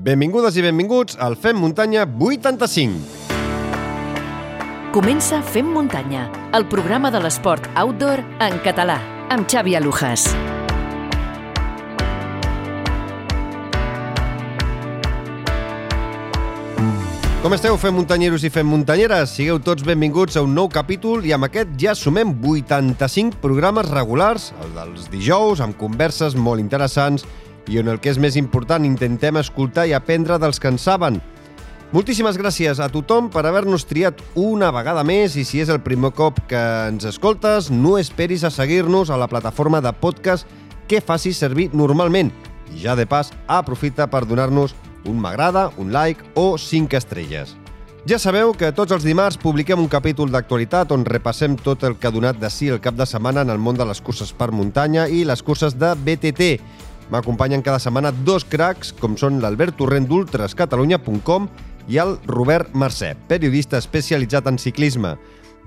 Benvingudes i benvinguts al Fem Muntanya 85. Comença Fem Muntanya, el programa de l'esport outdoor en català, amb Xavi Alujas. Com esteu, fem muntanyeros i fem muntanyeres? Sigueu tots benvinguts a un nou capítol i amb aquest ja sumem 85 programes regulars, el dels dijous, amb converses molt interessants i on el que és més important intentem escoltar i aprendre dels que en saben. Moltíssimes gràcies a tothom per haver-nos triat una vegada més i si és el primer cop que ens escoltes, no esperis a seguir-nos a la plataforma de podcast que facis servir normalment. I ja de pas, aprofita per donar-nos un m'agrada, un like o 5 estrelles. Ja sabeu que tots els dimarts publiquem un capítol d'actualitat on repassem tot el que ha donat de si el cap de setmana en el món de les curses per muntanya i les curses de BTT. M'acompanyen cada setmana dos cracs, com són l'Albert Torrent d'ultrascatalunya.com i el Robert Mercè, periodista especialitzat en ciclisme.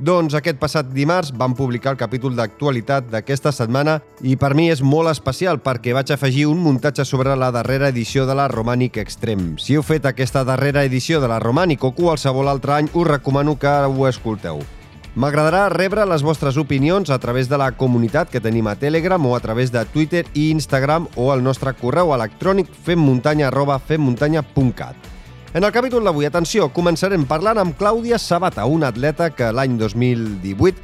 Doncs aquest passat dimarts vam publicar el capítol d'actualitat d'aquesta setmana i per mi és molt especial perquè vaig afegir un muntatge sobre la darrera edició de la Romànic Extreme. Si heu fet aquesta darrera edició de la Romànic o qualsevol altre any, us recomano que ho escolteu. M'agradarà rebre les vostres opinions a través de la comunitat que tenim a Telegram o a través de Twitter i Instagram o al nostre correu electrònic femmuntanya arroba femmuntanya.cat. En el capítol d'avui, atenció, començarem parlant amb Clàudia Sabata, una atleta que l'any 2018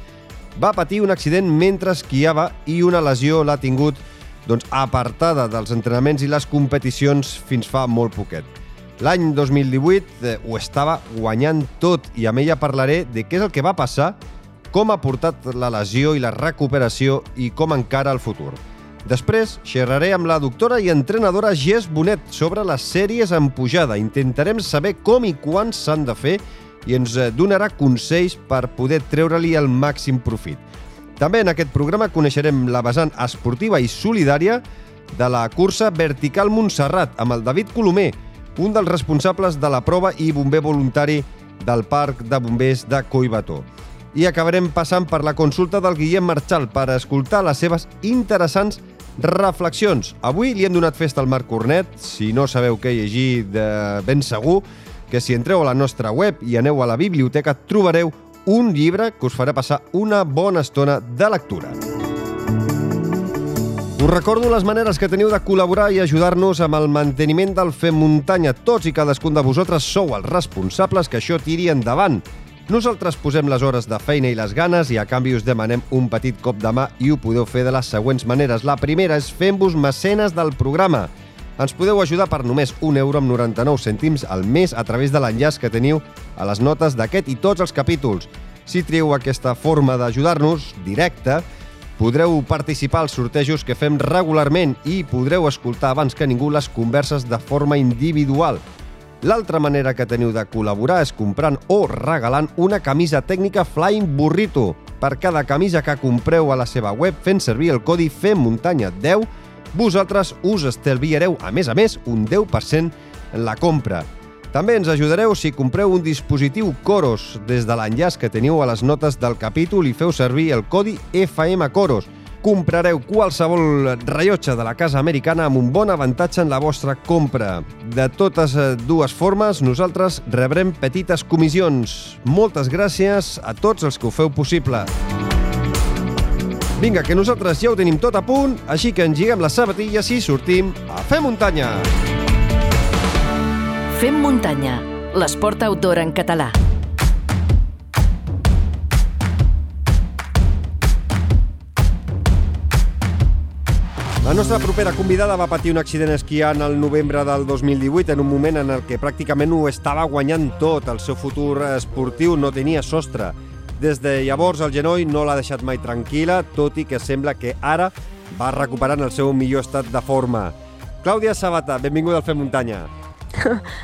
va patir un accident mentre esquiava i una lesió l'ha tingut doncs, apartada dels entrenaments i les competicions fins fa molt poquet. L'any 2018 eh, ho estava guanyant tot i amb ella parlaré de què és el que va passar, com ha portat la lesió i la recuperació i com encara el futur. Després xerraré amb la doctora i entrenadora Gés Bonet sobre les sèries en pujada. Intentarem saber com i quan s'han de fer i ens eh, donarà consells per poder treure-li el màxim profit. També en aquest programa coneixerem la vessant esportiva i solidària de la cursa Vertical Montserrat amb el David Colomer, un dels responsables de la prova i bomber voluntari del Parc de Bombers de Coibató i acabarem passant per la consulta del Guillem Marchal per escoltar les seves interessants reflexions. Avui li hem donat festa al Marc Cornet. Si no sabeu què llegir, de ben segur que si entreu a la nostra web i aneu a la biblioteca trobareu un llibre que us farà passar una bona estona de lectura. Us recordo les maneres que teniu de col·laborar i ajudar-nos amb el manteniment del Fem Muntanya. Tots i cadascun de vosaltres sou els responsables que això tiri endavant. Nosaltres posem les hores de feina i les ganes i a canvi us demanem un petit cop de mà i ho podeu fer de les següents maneres. La primera és fent-vos mecenes del programa. Ens podeu ajudar per només 1 euro amb 99 cèntims al mes a través de l'enllaç que teniu a les notes d'aquest i tots els capítols. Si trieu aquesta forma d'ajudar-nos, directa, podreu participar als sortejos que fem regularment i podreu escoltar abans que ningú les converses de forma individual. L'altra manera que teniu de col·laborar és comprant o regalant una camisa tècnica Flying Burrito. Per cada camisa que compreu a la seva web fent servir el codi FEMMUNTANYA10, vosaltres us estalviareu, a més a més, un 10% en la compra. També ens ajudareu si compreu un dispositiu Coros des de l'enllaç que teniu a les notes del capítol i feu servir el codi FMCoros comprareu qualsevol rellotge de la casa americana amb un bon avantatge en la vostra compra. De totes eh, dues formes, nosaltres rebrem petites comissions. Moltes gràcies a tots els que ho feu possible. Vinga, que nosaltres ja ho tenim tot a punt, així que engiguem les sabatilles i sortim a fer muntanya! Fem muntanya, l'esport outdoor en català. La nostra propera convidada va patir un accident esquiant al novembre del 2018 en un moment en el que pràcticament ho estava guanyant tot. El seu futur esportiu no tenia sostre. Des de llavors el genoll no l'ha deixat mai tranquil·la, tot i que sembla que ara va recuperant el seu millor estat de forma. Clàudia Sabata, benvinguda al Fem Muntanya.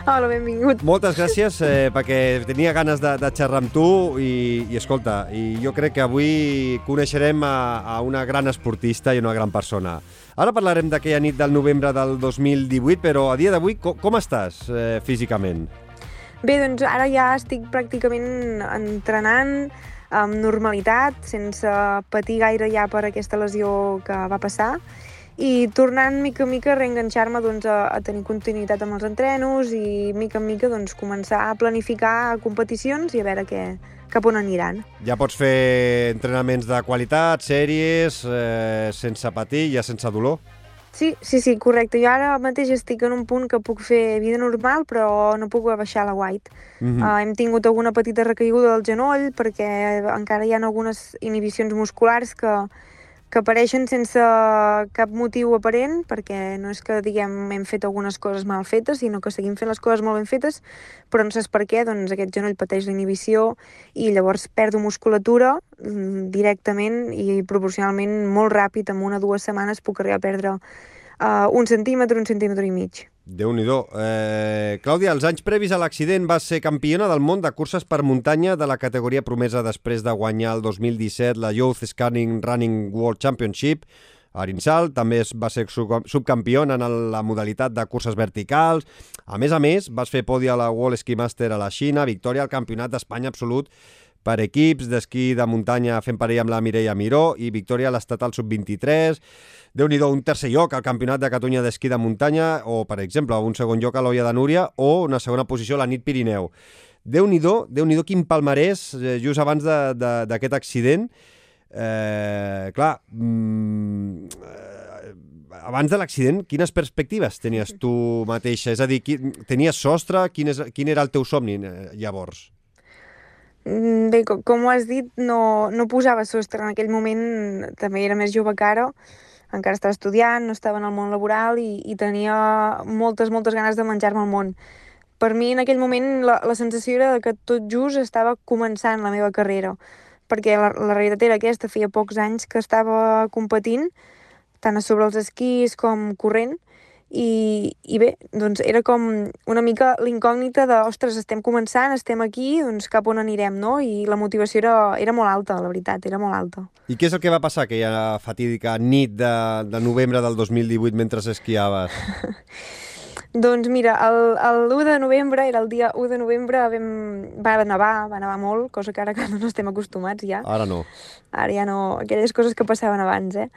Hola, benvingut. Moltes gràcies eh, perquè tenia ganes de, de xerrar amb tu i, i escolta, i jo crec que avui coneixerem a, a una gran esportista i una gran persona. Ara parlarem d'aquella nit del novembre del 2018, però a dia d'avui com, com estàs eh, físicament? Bé, doncs ara ja estic pràcticament entrenant amb normalitat, sense patir gaire ja per aquesta lesió que va passar i tornant mica en mica a reenganxar-me doncs, a, a tenir continuïtat amb els entrenos i mica en mica doncs, començar a planificar competicions i a veure què, cap on aniran. Ja pots fer entrenaments de qualitat, sèries, eh, sense patir, ja sense dolor? Sí, sí, sí, correcte. Jo ara mateix estic en un punt que puc fer vida normal, però no puc baixar la white. Mm -hmm. uh, hem tingut alguna petita recaiguda del genoll perquè encara hi ha algunes inhibicions musculars que, que apareixen sense cap motiu aparent, perquè no és que, diguem, hem fet algunes coses mal fetes, sinó que seguim fent les coses molt ben fetes, però no saps per què, doncs aquest genoll pateix la inhibició i llavors perdo musculatura mm, directament i proporcionalment molt ràpid, en una o dues setmanes puc arribar a perdre uh, un centímetre, un centímetre i mig déu nhi eh, Clàudia, els anys previs a l'accident va ser campiona del món de curses per muntanya de la categoria promesa després de guanyar el 2017 la Youth Scanning Running World Championship. A Arinsal també va ser subcampiona en la modalitat de curses verticals. A més a més, vas fer podi a la World Ski Master a la Xina, victòria al Campionat d'Espanya absolut per equips d'esquí de muntanya fent parella amb la Mireia Miró i victòria a l'estatal sub-23 déu nhi un tercer lloc al Campionat de Catalunya d'Esquí de Muntanya o, per exemple, un segon lloc a l'Olla de Núria o una segona posició a la nit Pirineu. déu nhi déu quin palmarès eh, just abans d'aquest accident. Eh, clar, mm, eh, abans de l'accident, quines perspectives tenies tu mateixa? És a dir, qui, tenies sostre? Quin, és, quin era el teu somni eh, llavors? Mm, bé, com, ho has dit, no, no posava sostre en aquell moment, també era més jove que ara, encara estava estudiant, no estava en el món laboral i, i tenia moltes, moltes ganes de menjar-me el món. Per mi en aquell moment la, la sensació era que tot just estava començant la meva carrera, perquè la, la realitat era aquesta, feia pocs anys que estava competint, tant a sobre els esquís com corrent, i, i bé, doncs era com una mica l'incògnita de, ostres, estem començant, estem aquí, doncs cap on anirem, no? I la motivació era, era molt alta, la veritat, era molt alta. I què és el que va passar aquella fatídica nit de, de novembre del 2018 mentre esquiaves? Doncs mira, el, el 1 de novembre, era el dia 1 de novembre, vam, va nevar, va nevar molt, cosa que ara que no estem acostumats ja. Ara no. Ara ja no, aquelles coses que passaven abans, eh?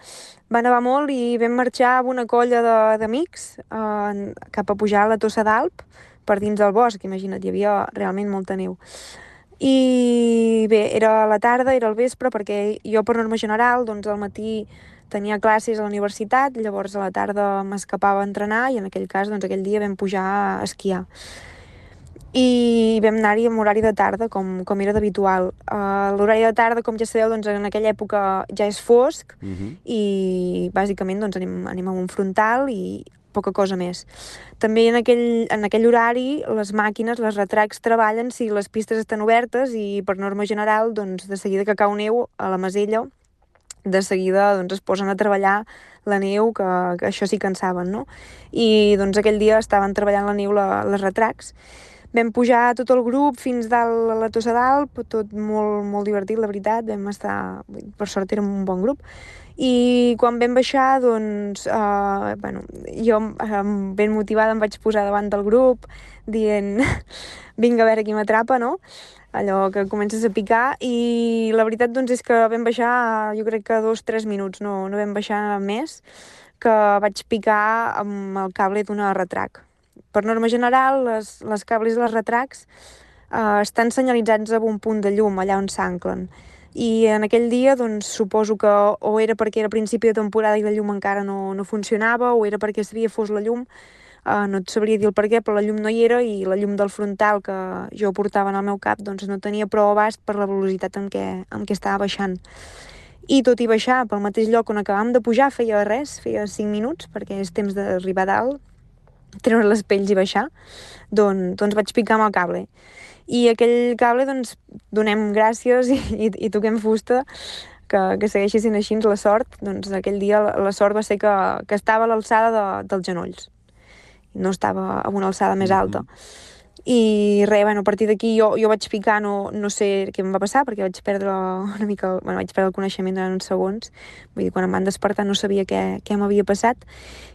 Va nevar molt i vam marxar amb una colla d'amics eh, cap a pujar a la Tossa d'Alp per dins del bosc, imagina't, hi havia realment molta neu. I bé, era la tarda, era el vespre, perquè jo per norma general, doncs al matí tenia classes a la universitat, llavors a la tarda m'escapava a entrenar i en aquell cas, doncs aquell dia vam pujar a esquiar. I vam anar-hi amb horari de tarda, com, com era d'habitual. Uh, L'horari de tarda, com ja sabeu, doncs en aquella època ja és fosc uh mhm. -huh. i bàsicament doncs, anem, anem a un frontal i poca cosa més. També en aquell, en aquell horari les màquines, les retracs treballen si les pistes estan obertes i per norma general doncs, de seguida que cau neu a la Masella de seguida doncs, es posen a treballar la neu, que, que això sí que en saben, no? I doncs aquell dia estaven treballant la neu la, les retracs. Vam pujar tot el grup fins dalt a la Tossa d'Alp, tot molt, molt divertit, la veritat, vam estar, per sort érem un bon grup, i quan vam baixar, doncs, uh, bueno, jo ben motivada em vaig posar davant del grup, dient, vinga a veure qui m'atrapa, no? Allò que comences a picar i la veritat doncs és que vam baixar jo crec que dos, tres minuts, no, no vam baixar més, que vaig picar amb el cable d'una retrac. Per norma general, les, les cables dels retracs eh, estan senyalitzats amb un punt de llum allà on s'anclen. I en aquell dia, doncs, suposo que o era perquè era principi de temporada i la llum encara no, no funcionava, o era perquè sabia fos la llum, Uh, no et sabria dir el per què, però la llum no hi era i la llum del frontal que jo portava en el meu cap doncs no tenia prou abast per la velocitat en què, en què estava baixant. I tot i baixar pel mateix lloc on acabàvem de pujar feia res, feia 5 minuts, perquè és temps d'arribar dalt, treure les pells i baixar, doncs, doncs vaig picar amb el cable. I aquell cable, doncs, donem gràcies i, i, i toquem fusta que, que segueixi sent així la sort, doncs aquell dia la, la sort va ser que, que estava a l'alçada de, dels genolls no estava a una alçada més alta. Mm -hmm. I res, bueno, a partir d'aquí jo, jo vaig picar, no, no sé què em va passar, perquè vaig perdre una mica, bueno, vaig perdre el coneixement durant uns segons, vull dir, quan em van despertar no sabia què, què m'havia passat,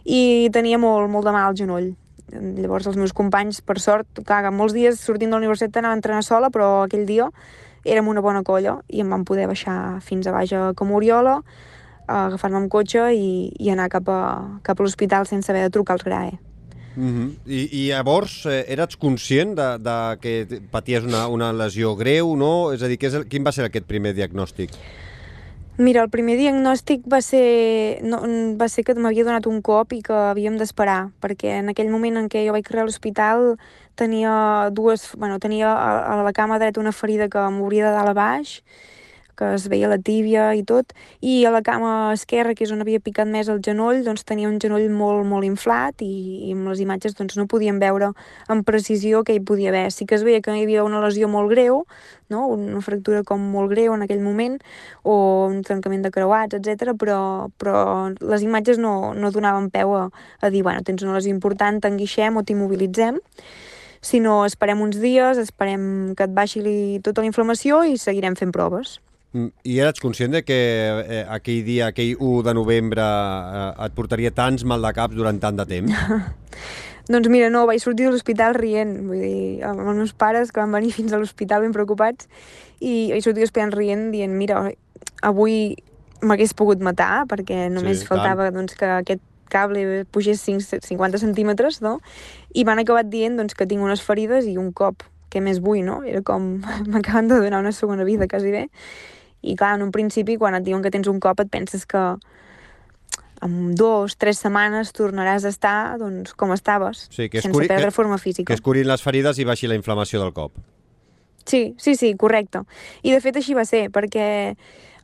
i tenia molt, molt de mal al genoll. Llavors els meus companys, per sort, clar, molts dies sortint de la universitat anava a entrenar sola, però aquell dia érem una bona colla i em van poder baixar fins a baix a Comoriola, agafar-me amb cotxe i, i anar cap a, cap a l'hospital sense haver de trucar als GRAE. Mm -hmm. I, I llavors, eh, eres conscient de, de que paties una, una lesió greu, no? És a dir, és el, quin va ser aquest primer diagnòstic? Mira, el primer diagnòstic va ser, no, va ser que m'havia donat un cop i que havíem d'esperar, perquè en aquell moment en què jo vaig a l'hospital tenia dues, bueno, tenia a, a la cama dreta una ferida que m'obria de dalt a baix, que es veia la tíbia i tot, i a la cama esquerra, que és on havia picat més el genoll, doncs tenia un genoll molt, molt inflat i, i amb les imatges doncs, no podíem veure amb precisió què hi podia haver. Sí que es veia que hi havia una lesió molt greu, no? una fractura com molt greu en aquell moment, o un trencament de creuats, etc. Però, però les imatges no, no donaven peu a, a dir, bueno, tens una lesió important, t'enguixem o t'immobilitzem, sinó esperem uns dies, esperem que et baixi tota la inflamació i seguirem fent proves. I eres conscient de que eh, aquell dia, aquell 1 de novembre, eh, et portaria tants mal de caps durant tant de temps? doncs mira, no, vaig sortir de l'hospital rient, vull dir, amb els meus pares que van venir fins a l'hospital ben preocupats i vaig sortir esperant rient dient, mira, avui m'hagués pogut matar perquè només sí, faltava doncs, que aquest cable pugés 5, 50 centímetres, no? I van acabat dient doncs, que tinc unes ferides i un cop, què més vull, no? Era com, m'acaben de donar una segona vida, quasi bé. I clar, en un principi, quan et diuen que tens un cop, et penses que en dos, tres setmanes tornaràs a estar doncs, com estaves, sí, que sense curi... perdre que, forma física. Que es curin les ferides i baixi la inflamació del cop. Sí, sí, sí, correcte. I de fet així va ser, perquè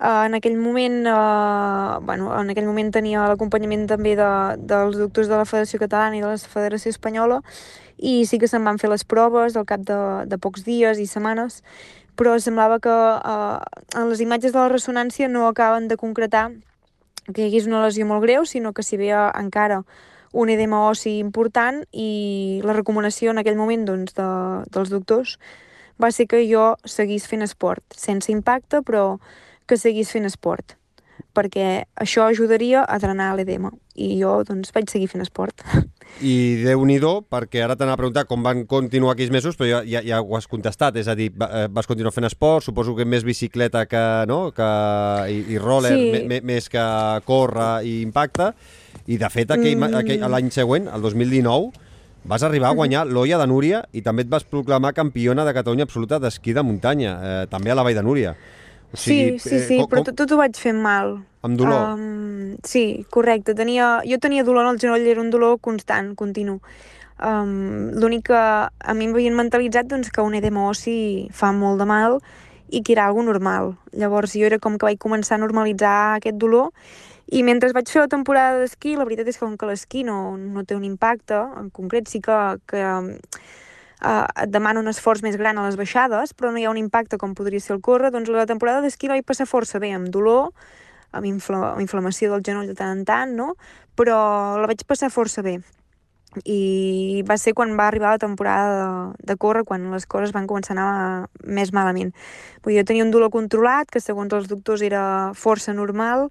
uh, en aquell moment, uh, bueno, en aquell moment tenia l'acompanyament també de, dels doctors de la Federació Catalana i de la Federació Espanyola i sí que se'n van fer les proves al cap de, de pocs dies i setmanes però semblava que eh, en les imatges de la ressonància no acaben de concretar que hi hagués una lesió molt greu, sinó que s'hi veia encara un edema ossi important i la recomanació en aquell moment doncs, de, dels doctors va ser que jo seguís fent esport, sense impacte, però que seguís fent esport, perquè això ajudaria a drenar l'edema. I jo doncs, vaig seguir fent esport. I déu nhi perquè ara t'anava a preguntar com van continuar aquells mesos, però ja, ja, ja ho has contestat, és a dir, eh, vas continuar fent esport, suposo que més bicicleta que, no? que, i, i roller, sí. més que córrer i impacte, i de fet aquell, mm. aquell, l'any següent, el 2019, vas arribar a guanyar l'Olla de Núria i també et vas proclamar campiona de Catalunya absoluta d'esquí de muntanya, eh, també a la Vall de Núria. O sigui, sí, sí, sí, eh, però tot, tot ho vaig fer mal. Amb dolor? Um, sí, correcte. Tenia, jo tenia dolor en el genoll, era un dolor constant, continu. Um, L'únic que a mi m'havien mentalitzat doncs, que un edema ossi fa molt de mal i que era algo normal. Llavors jo era com que vaig començar a normalitzar aquest dolor i mentre vaig fer la temporada d'esquí, la veritat és que com que l'esquí no, no té un impacte, en concret sí que, que eh, et demana un esforç més gran a les baixades, però no hi ha un impacte com podria ser el córrer, doncs la temporada d'esquí la vaig passar força bé, amb dolor, amb, infla amb inflamació del genoll de tant en tant, no? però la vaig passar força bé. I va ser quan va arribar la temporada de, de córrer, quan les coses van començar a anar més malament. Vull dir, jo tenia un dolor controlat, que segons els doctors era força normal,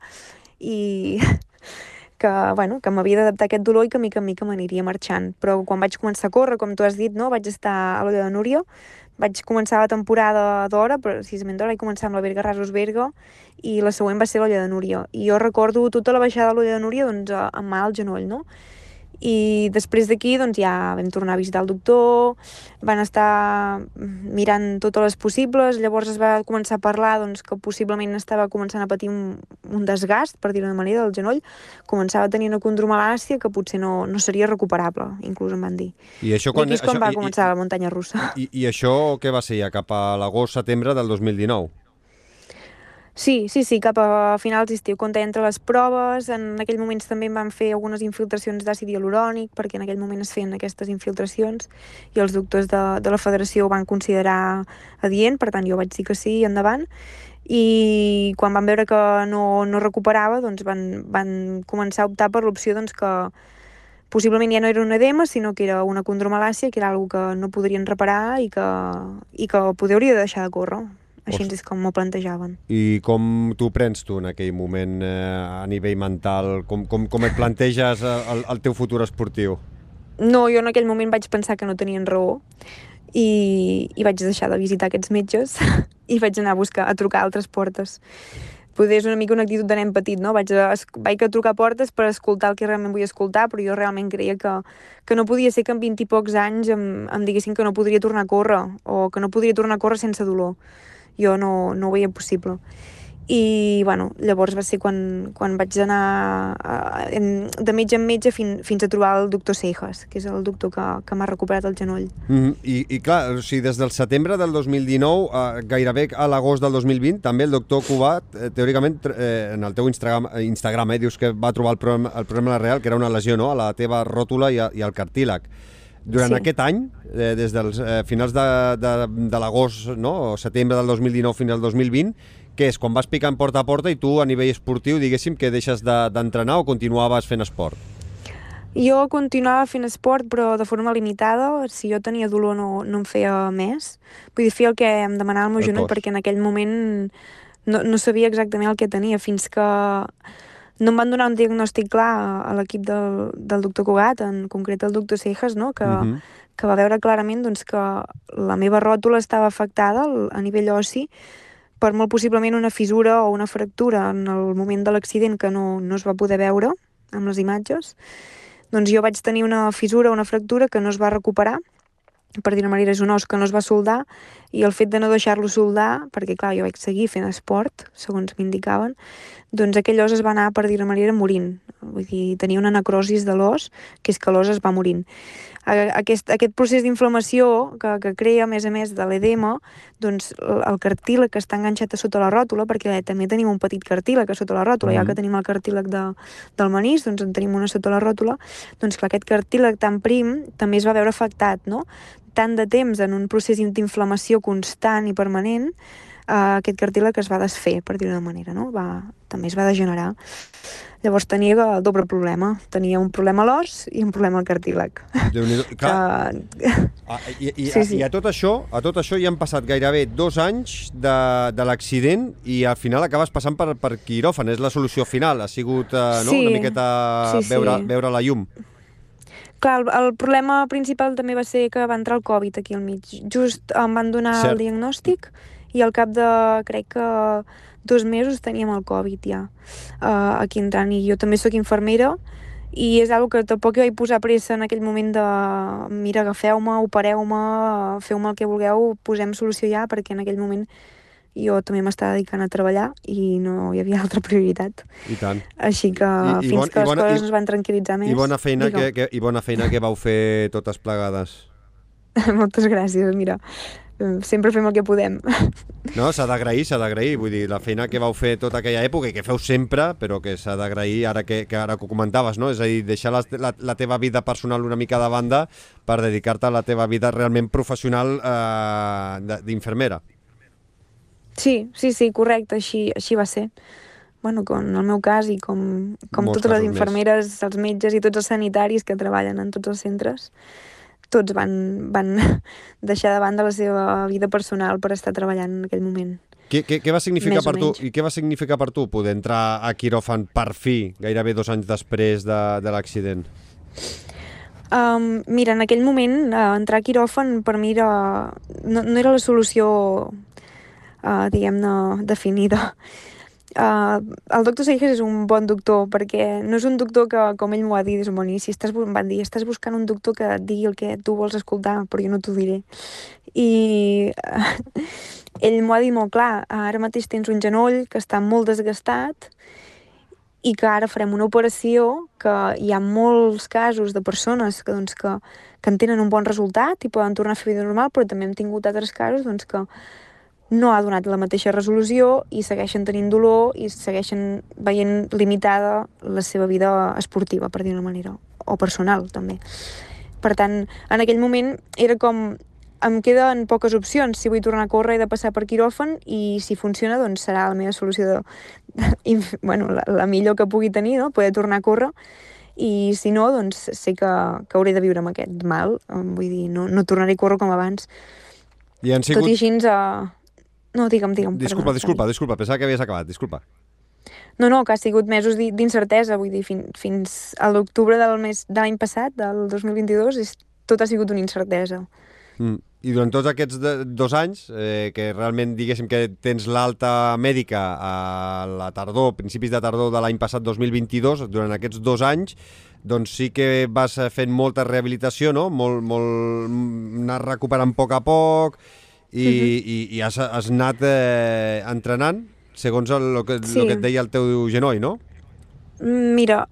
i que, bueno, que m'havia d'adaptar aquest dolor i que mica en mica m'aniria marxant. Però quan vaig començar a córrer, com tu has dit, no? vaig estar a l'Olla de Núria, vaig començar la temporada d'hora, precisament d'hora, vaig començar amb la Berga Rasos Berga, i la següent va ser l'Olla de Núria. I jo recordo tota la baixada de l'Olla de Núria doncs, amb mal al genoll, no? I després d'aquí doncs, ja vam tornar a visitar el doctor, van estar mirant totes les possibles, llavors es va començar a parlar doncs, que possiblement estava començant a patir un, un desgast, per dir-ho manera, del genoll, començava a tenir una condromalàcia que potser no, no seria recuperable, inclús em van dir. I, això quan, I aquí és quan això, va començar i, la muntanya russa. I, I això què va ser ja, cap a l'agost-setembre del 2019? Sí, sí, sí, cap a finals d'estiu, quan entre les proves, en aquell moments també em van fer algunes infiltracions d'àcid hialurònic, perquè en aquell moment es feien aquestes infiltracions, i els doctors de, de la federació ho van considerar adient, per tant jo vaig dir que sí, endavant, i quan van veure que no, no recuperava, doncs van, van començar a optar per l'opció doncs, que possiblement ja no era un edema, sinó que era una condromalàcia, que era una que no podrien reparar i que, i que poder hauria de deixar de córrer. Així és com m'ho plantejaven. I com t'ho prens tu en aquell moment eh, a nivell mental? Com, com, com et planteges el, el teu futur esportiu? No, jo en aquell moment vaig pensar que no tenien raó i, i vaig deixar de visitar aquests metges i vaig anar a buscar, a trucar a altres portes. Poder és una mica una actitud de nen petit, no? Vaig a, vaig a trucar portes per escoltar el que realment vull escoltar, però jo realment creia que, que no podia ser que en 20 i pocs anys em, em diguessin que no podria tornar a córrer o que no podria tornar a córrer sense dolor. Jo no, no ho veia possible i bueno, llavors va ser quan, quan vaig anar a, de metge en metge fin, fins a trobar el doctor Seijas, que és el doctor que, que m'ha recuperat el genoll. Mm -hmm. I, I clar, o sigui, des del setembre del 2019, eh, gairebé a l'agost del 2020, també el doctor Cubat, eh, teòricament, eh, en el teu Instagram, Instagram eh, dius que va trobar el problema, el problema real, que era una lesió no? a la teva ròtula i, a, i al cartílag. Durant sí. aquest any, eh, des dels eh, finals de, de, de l'agost, no? o setembre del 2019 fins al 2020, què és, quan vas picant porta a porta i tu a nivell esportiu, diguéssim, que deixes d'entrenar de, o continuaves fent esport? Jo continuava fent esport, però de forma limitada. Si jo tenia dolor no, no em feia més. Vull dir, feia el que em demanava el meu el genoll, cos. perquè en aquell moment no, no sabia exactament el que tenia, fins que no em van donar un diagnòstic clar a l'equip del, del doctor Cugat, en concret el doctor Cejas, no? que, uh mhm. -huh. que va veure clarament doncs, que la meva ròtula estava afectada a nivell ossi per molt possiblement una fissura o una fractura en el moment de l'accident que no, no es va poder veure amb les imatges, doncs jo vaig tenir una fissura o una fractura que no es va recuperar, per dir una manera és un os que no es va soldar, i el fet de no deixar-lo soldar, perquè clar, jo vaig seguir fent esport, segons m'indicaven, doncs aquell os es va anar, per dir una manera, morint. Vull dir, tenia una necrosis de l'os, que és que l'os es va morint aquest, aquest procés d'inflamació que, que crea, a més a més de l'edema, doncs el cartíleg que està enganxat a sota la ròtula, perquè també tenim un petit cartíleg a sota la ròtula, mm. ja que tenim el cartíleg de, del manís, doncs en tenim una sota la ròtula, doncs clar, aquest cartíleg tan prim també es va veure afectat, no? Tant de temps en un procés d'inflamació constant i permanent, eh, aquest cartíleg es va desfer, per dir-ho manera, no? Va, també es va degenerar. Llavors tenia el doble problema. Tenia un problema a l'os i un problema al cartíleg. Clar. Que... Ah, i, i, sí, sí. I a tot això, a tot això ja han passat gairebé dos anys de, de l'accident i al final acabes passant per, per quiròfan. És la solució final. Ha sigut eh, no? sí. una miqueta sí, sí. Veure, veure la llum. Clar, el, el problema principal també va ser que va entrar el Covid aquí al mig. Just em van donar Cert. el diagnòstic i al cap de, crec que dos mesos teníem el Covid ja uh, aquí entrant i jo també sóc infermera i és algo que tampoc jo vaig posar pressa en aquell moment de mira, agafeu-me, opereu-me, feu-me el que vulgueu, posem solució ja, perquè en aquell moment jo també m'estava dedicant a treballar i no hi havia altra prioritat. I tant. Així que I, fins i bon, que les bona, coses i, es van tranquil·litzar més... I bona feina, que, que, I bona feina que vau fer totes plegades. Moltes gràcies, mira sempre fem el que podem. No, s'ha d'agrair, s'ha d'agrair, vull dir, la feina que vau fer tota aquella època i que feu sempre, però que s'ha d'agrair ara que, que ara que ho comentaves, no? És a dir, deixar la, la, la teva vida personal una mica de banda per dedicar-te a la teva vida realment professional eh, d'infermera. Sí, sí, sí, correcte, així, així va ser. Bueno, com en el meu cas i com, com totes les infermeres, més. els metges i tots els sanitaris que treballen en tots els centres, tots van, van deixar de banda la seva vida personal per estar treballant en aquell moment. Què, què, què va significar per tu i què va significar per tu poder entrar a quiròfan per fi, gairebé dos anys després de, de l'accident? Um, mira, en aquell moment uh, entrar a quiròfan per mi era, no, no era la solució uh, diguem-ne definida Uh, el doctor Seixas és un bon doctor perquè no és un doctor que, com ell m'ho va dir, és bon si estàs, van dir, estàs buscant un doctor que et digui el que tu vols escoltar, però jo no t'ho diré. I uh, ell m'ho ha dit molt clar, ara mateix tens un genoll que està molt desgastat i que ara farem una operació que hi ha molts casos de persones que, doncs, que, que en tenen un bon resultat i poden tornar a fer vida normal, però també hem tingut altres casos doncs, que no ha donat la mateixa resolució i segueixen tenint dolor i segueixen veient limitada la seva vida esportiva, per dir una manera, o personal, també. Per tant, en aquell moment era com em queden poques opcions. Si vull tornar a córrer he de passar per quiròfan i si funciona doncs serà la meva solució de, de, bueno, la, la millor que pugui tenir, no? poder tornar a córrer i si no, doncs sé que, que hauré de viure amb aquest mal. Vull dir, no, no tornaré a córrer com abans. I han sigut... Tot i així, no, digue'm, digue'm. Disculpa, perdona, disculpa, disculpa, pensava que havies acabat, disculpa. No, no, que ha sigut mesos d'incertesa, vull dir, fins, fins a l'octubre del mes de l'any passat, del 2022, és, tot ha sigut una incertesa. Mm. I durant tots aquests de, dos anys, eh, que realment diguéssim que tens l'alta mèdica a la tardor, principis de tardor de l'any passat 2022, durant aquests dos anys, doncs sí que vas fent molta rehabilitació, no? Molt, molt, anar recuperant a poc a poc i, uh -huh. i, i has, has anat eh, entrenant segons el, el, que, sí. el que et deia el teu genoll, no? Mira,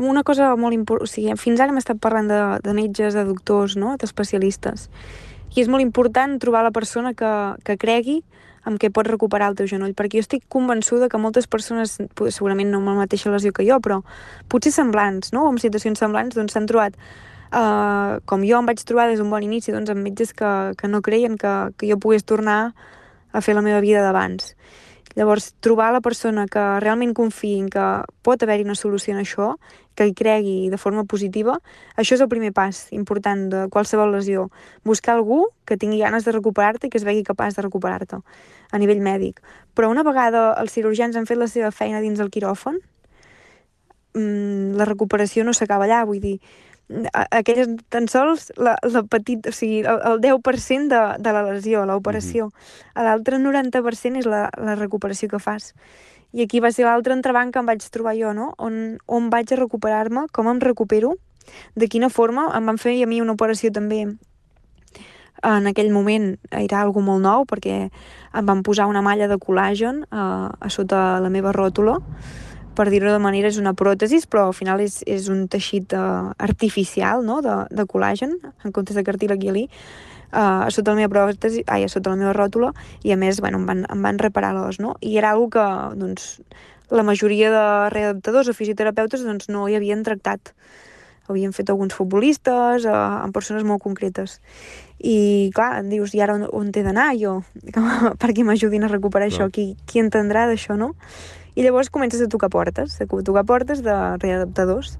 una cosa molt important, o sigui, fins ara hem estat parlant de, de metges, de doctors, no? d'especialistes, i és molt important trobar la persona que, que cregui amb què pots recuperar el teu genoll, perquè jo estic convençuda que moltes persones, segurament no amb la mateixa lesió que jo, però potser semblants, no? o amb situacions semblants, doncs s'han trobat, uh, com jo em vaig trobar des d'un bon inici, doncs amb metges que, que no creien que, que jo pogués tornar a fer la meva vida d'abans. Llavors, trobar la persona que realment confiï en que pot haver-hi una solució en això, que hi cregui de forma positiva, això és el primer pas important de qualsevol lesió. Buscar algú que tingui ganes de recuperar-te i que es vegi capaç de recuperar-te a nivell mèdic. Però una vegada els cirurgians han fet la seva feina dins el quiròfan, mm, la recuperació no s'acaba allà, vull dir, aquelles tan sols la, la petit, o sigui, el, el 10% de, de la lesió, l'operació. Mm -hmm. L'altre 90% és la, la recuperació que fas. I aquí va ser l'altre entrebanc que em vaig trobar jo, no? On, on vaig a recuperar-me, com em recupero, de quina forma. Em van fer a mi una operació també en aquell moment era algo molt nou perquè em van posar una malla de col·làgen a, a sota la meva ròtula per dir-ho de manera, és una pròtesi, però al final és, és un teixit uh, artificial no? de, de col·làgen, en comptes de cartílag hialí, uh, a sota la meva pròtesi, ai, a sota la meva ròtula, i a més, bueno, em van, em van reparar l'os, no? I era algo que, doncs, la majoria de readaptadors o fisioterapeutes doncs, no hi havien tractat. Havien fet alguns futbolistes, uh, amb persones molt concretes. I, clar, em dius, i ara on, on he d'anar jo? perquè m'ajudin a recuperar no. això? Qui, qui entendrà d'això, no? I llavors comences a tocar portes, a tocar portes de readaptadors.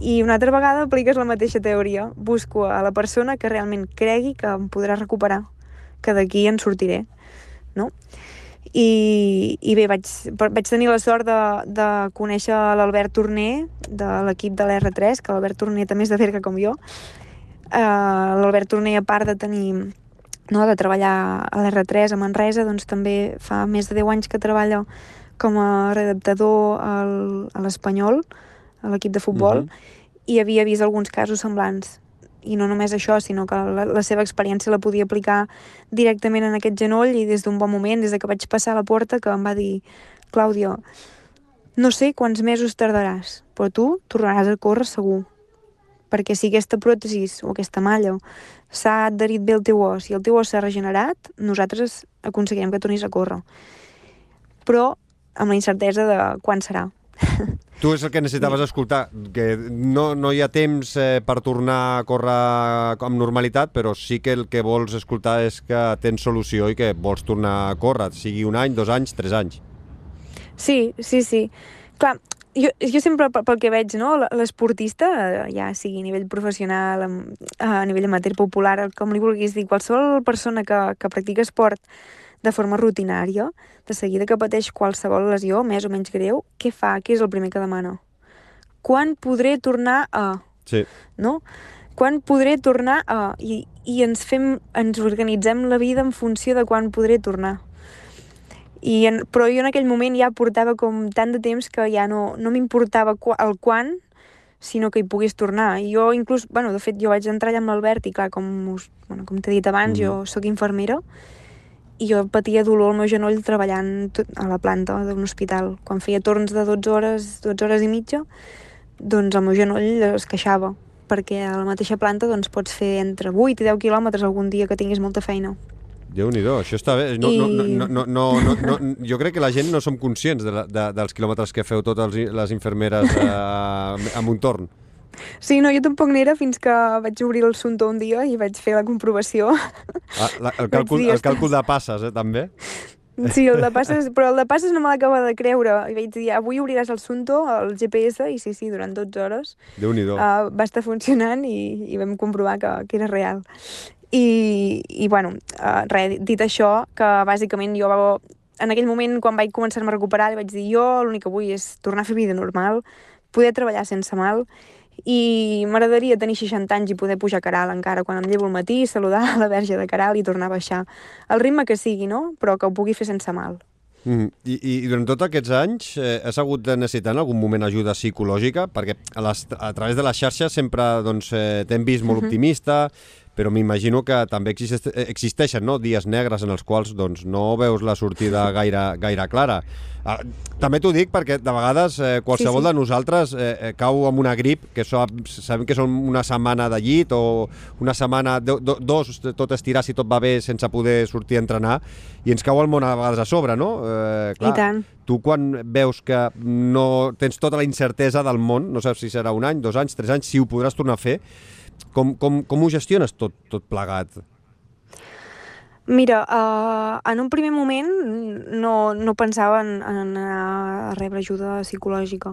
I una altra vegada apliques la mateixa teoria. Busco a la persona que realment cregui que em podrà recuperar, que d'aquí en sortiré, no? I, i bé, vaig, vaig tenir la sort de, de conèixer l'Albert Torner de l'equip de l'R3, que l'Albert Torner també és de cerca com jo. Uh, L'Albert Torner, a part de tenir no, de treballar a l'R3 a Manresa, doncs també fa més de 10 anys que treballa com a redactador al, a l'Espanyol, a l'equip de futbol, uh mhm. -huh. i havia vist alguns casos semblants. I no només això, sinó que la, la seva experiència la podia aplicar directament en aquest genoll i des d'un bon moment, des de que vaig passar a la porta, que em va dir Clàudia, no sé quants mesos tardaràs, però tu tornaràs a córrer segur. Perquè si aquesta pròtesi o aquesta malla s'ha adherit bé al teu os i el teu os s'ha regenerat, nosaltres aconseguirem que tornis a córrer. Però amb la incertesa de quan serà. Tu és el que necessitaves escoltar, que no, no hi ha temps eh, per tornar a córrer amb normalitat, però sí que el que vols escoltar és que tens solució i que vols tornar a córrer, sigui un any, dos anys, tres anys. Sí, sí, sí. Clar, jo, jo sempre, pel que veig, no, l'esportista, ja sigui a nivell professional, a nivell amateur popular, com li vulguis dir, qualsevol persona que, que practica esport de forma rutinària, de seguida que pateix qualsevol lesió, més o menys greu, què fa? Què és el primer que demana? Quan podré tornar a... Sí. No? Quan podré tornar a... I, i ens, fem, ens organitzem la vida en funció de quan podré tornar. I en, però jo en aquell moment ja portava com tant de temps que ja no, no m'importava el quan, sinó que hi pogués tornar. I jo inclús, bueno, de fet, jo vaig entrar allà amb l'Albert i clar, com, us, bueno, com t'he dit abans, mm -hmm. jo sóc infermera i jo patia dolor al meu genoll treballant a la planta d'un hospital. Quan feia torns de 12 hores, 12 hores i mitja, doncs el meu genoll es queixava, perquè a la mateixa planta doncs, pots fer entre 8 i 10 quilòmetres algun dia que tinguis molta feina. déu nhi això està bé. No, I... no, no, no, no, no, no, jo crec que la gent no som conscients de la, de, dels quilòmetres que feu totes les infermeres a, a Montorn. Sí, no, jo tampoc n'era fins que vaig obrir el Sunto un dia i vaig fer la comprovació. Ah, la, el, càlcul, dir, el càlcul de passes, eh, també? Sí, el de passes, però el de passes no me l'acaba de creure. I vaig dir, avui obriràs el Sunto, el GPS, i sí, sí, durant 12 hores déu nhi uh, va estar funcionant i, i vam comprovar que, que era real. I, i bueno, uh, res, dit això, que bàsicament jo va, en aquell moment, quan vaig començar-me a recuperar, vaig dir, jo l'únic que vull és tornar a fer vida normal, poder treballar sense mal, i m'agradaria tenir 60 anys i poder pujar a Caral encara quan em llevo al matí, saludar la verge de Caral i tornar a baixar. El ritme que sigui, no? Però que ho pugui fer sense mal. Mm. I, I durant tots aquests anys eh, has hagut de necessitar en algun moment ajuda psicològica? Perquè a, les, a través de les xarxes sempre doncs, eh, t'hem vist molt uh -huh. optimista, però m'imagino que també existe, existeixen no? dies negres en els quals doncs, no veus la sortida gaire, gaire clara. Ah, també t'ho dic perquè de vegades eh, qualsevol sí, sí. de nosaltres eh, eh, cau amb una grip, que so, sabem que són una setmana de llit o una setmana, do, do, dos, tot estirar si tot va bé sense poder sortir a entrenar i ens cau el món a vegades a sobre, no? Eh, clar, I tant. Tu quan veus que no tens tota la incertesa del món, no saps si serà un any, dos anys, tres anys, si ho podràs tornar a fer, com, com, com ho gestiones tot, tot plegat? Mira, uh, en un primer moment no, no pensava en, en anar a rebre ajuda psicològica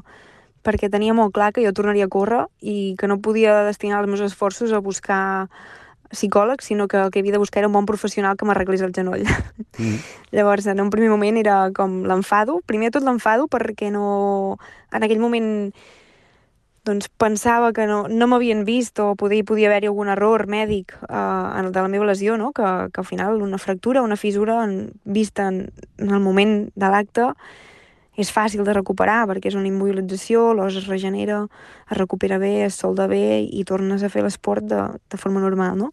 perquè tenia molt clar que jo tornaria a córrer i que no podia destinar els meus esforços a buscar psicòleg, sinó que el que havia de buscar era un bon professional que m'arreglés el genoll. Mm. Llavors, en un primer moment era com l'enfado, primer tot l'enfado perquè no... En aquell moment doncs pensava que no, no m'havien vist o poder, podia haver-hi algun error mèdic eh, de la meva lesió, no? que, que al final una fractura, una fissura en, vista en, en el moment de l'acte és fàcil de recuperar perquè és una immobilització, l'os es regenera, es recupera bé, es solda bé i tornes a fer l'esport de, de forma normal, no?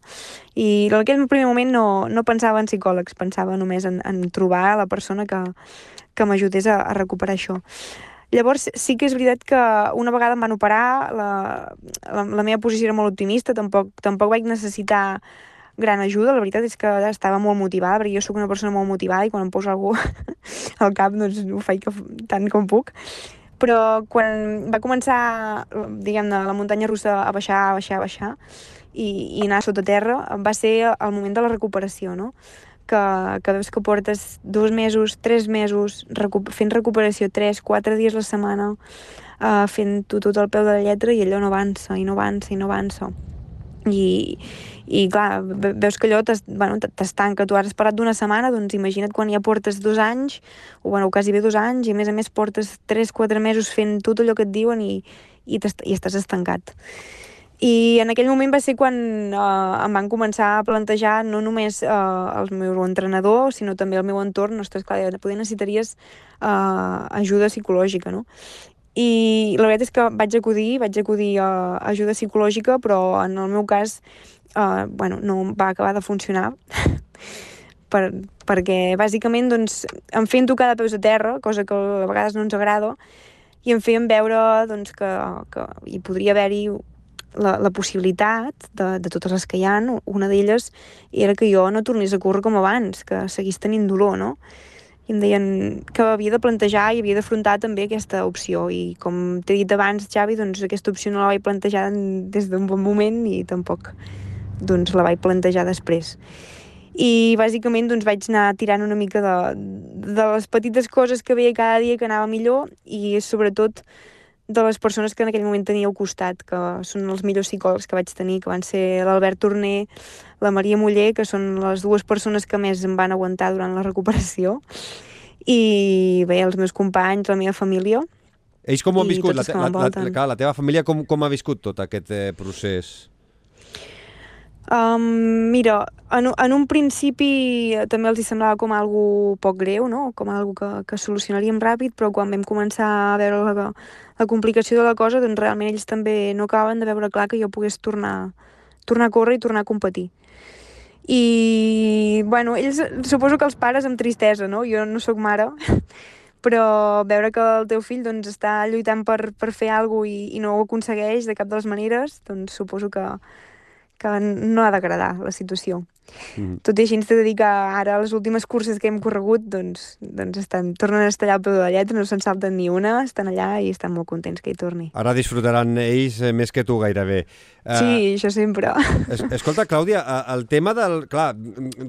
I en aquell primer moment no, no pensava en psicòlegs, pensava només en, en trobar la persona que, que m'ajudés a, a recuperar això. Llavors, sí que és veritat que una vegada em van operar, la, la, la meva posició era molt optimista, tampoc, tampoc vaig necessitar gran ajuda, la veritat és que estava molt motivada, perquè jo sóc una persona molt motivada i quan em poso algú al cap doncs ho faig tant com puc. Però quan va començar, diguem-ne, la muntanya russa a baixar, a baixar, a baixar, i, i anar sota terra, va ser el moment de la recuperació, no? Que, que veus que portes dos mesos, tres mesos recu fent recuperació tres, quatre dies a la setmana, uh, fent tot, tot el peu de la lletra i allò no avança, i no avança, i no avança. I, i clar, veus que allò t'estanca, bueno, tu has esperat d'una setmana, doncs imagina't quan ja portes dos anys, o bueno, quasi bé dos anys, i a més a més portes tres, quatre mesos fent tot allò que et diuen i, i, i estàs estancat. I en aquell moment va ser quan eh, em van començar a plantejar no només eh, el meu entrenador, sinó també el meu entorn. Ostres, clar, poder necessitaries eh, ajuda psicològica, no? I la veritat és que vaig acudir, vaig acudir a ajuda psicològica, però en el meu cas, eh, bueno, no va acabar de funcionar. per, perquè bàsicament doncs, em feien tocar de peus a terra, cosa que a vegades no ens agrada, i em feien veure doncs, que, que hi podria haver-hi la, la possibilitat de, de totes les que hi ha, una d'elles era que jo no tornés a córrer com abans, que seguís tenint dolor, no? I em deien que havia de plantejar i havia d'afrontar també aquesta opció. I com t'he dit abans, Xavi, doncs aquesta opció no la vaig plantejar des d'un bon moment i tampoc doncs, la vaig plantejar després. I bàsicament doncs, vaig anar tirant una mica de, de les petites coses que veia cada dia que anava millor i sobretot de les persones que en aquell moment tenia al costat, que són els millors psicòlegs que vaig tenir, que van ser l'Albert Torner, la Maria Muller, que són les dues persones que més em van aguantar durant la recuperació, i bé, els meus companys, la meva família. Ells com ho han viscut? La, te la, la, la, la teva família com, com ha viscut tot aquest eh, procés? Um, mira, en, en un principi també els hi semblava com algo poc greu, no? com algo que, que solucionaríem ràpid, però quan vam començar a veure la, la complicació de la cosa, doncs realment ells també no acaben de veure clar que jo pogués tornar, tornar a córrer i tornar a competir. I, bueno, ells, suposo que els pares amb tristesa, no? Jo no sóc mare, però veure que el teu fill doncs, està lluitant per, per fer alguna cosa i, i no ho aconsegueix de cap de les maneres, doncs suposo que, que no ha d'agradar la situació. Mm. Tot i així ens de dir que ara les últimes curses que hem corregut doncs, doncs estan, tornen a estar allà al peu de la lletra, no se'n salten ni una, estan allà i estan molt contents que hi torni. Ara disfrutaran ells eh, més que tu gairebé. Sí, uh, això sempre. Es, escolta, Clàudia, el tema del... Clar,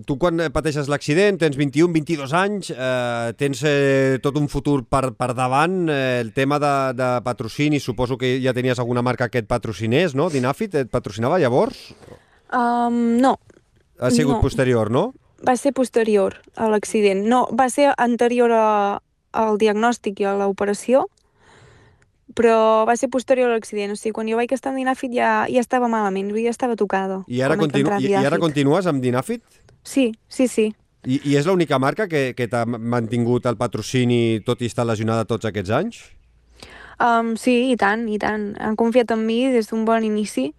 tu quan pateixes l'accident, tens 21, 22 anys, uh, tens uh, tot un futur per, per davant, uh, el tema de, de patrocini, suposo que ja tenies alguna marca que et patrocinés, no? Dinafit et patrocinava llavors? Um, no, ha sigut no. posterior, no? Va ser posterior a l'accident. No, va ser anterior a, al diagnòstic i a l'operació, però va ser posterior a l'accident. O sigui, quan jo vaig estar en Dinàfit ja, ja estava malament, ja estava tocada. I ara, continu i, i ara continues amb Dinàfit? Sí, sí, sí. I, i és l'única marca que, que t'ha mantingut el patrocini tot i estar lesionada tots aquests anys? Um, sí, i tant, i tant. Han confiat en mi des d'un bon inici,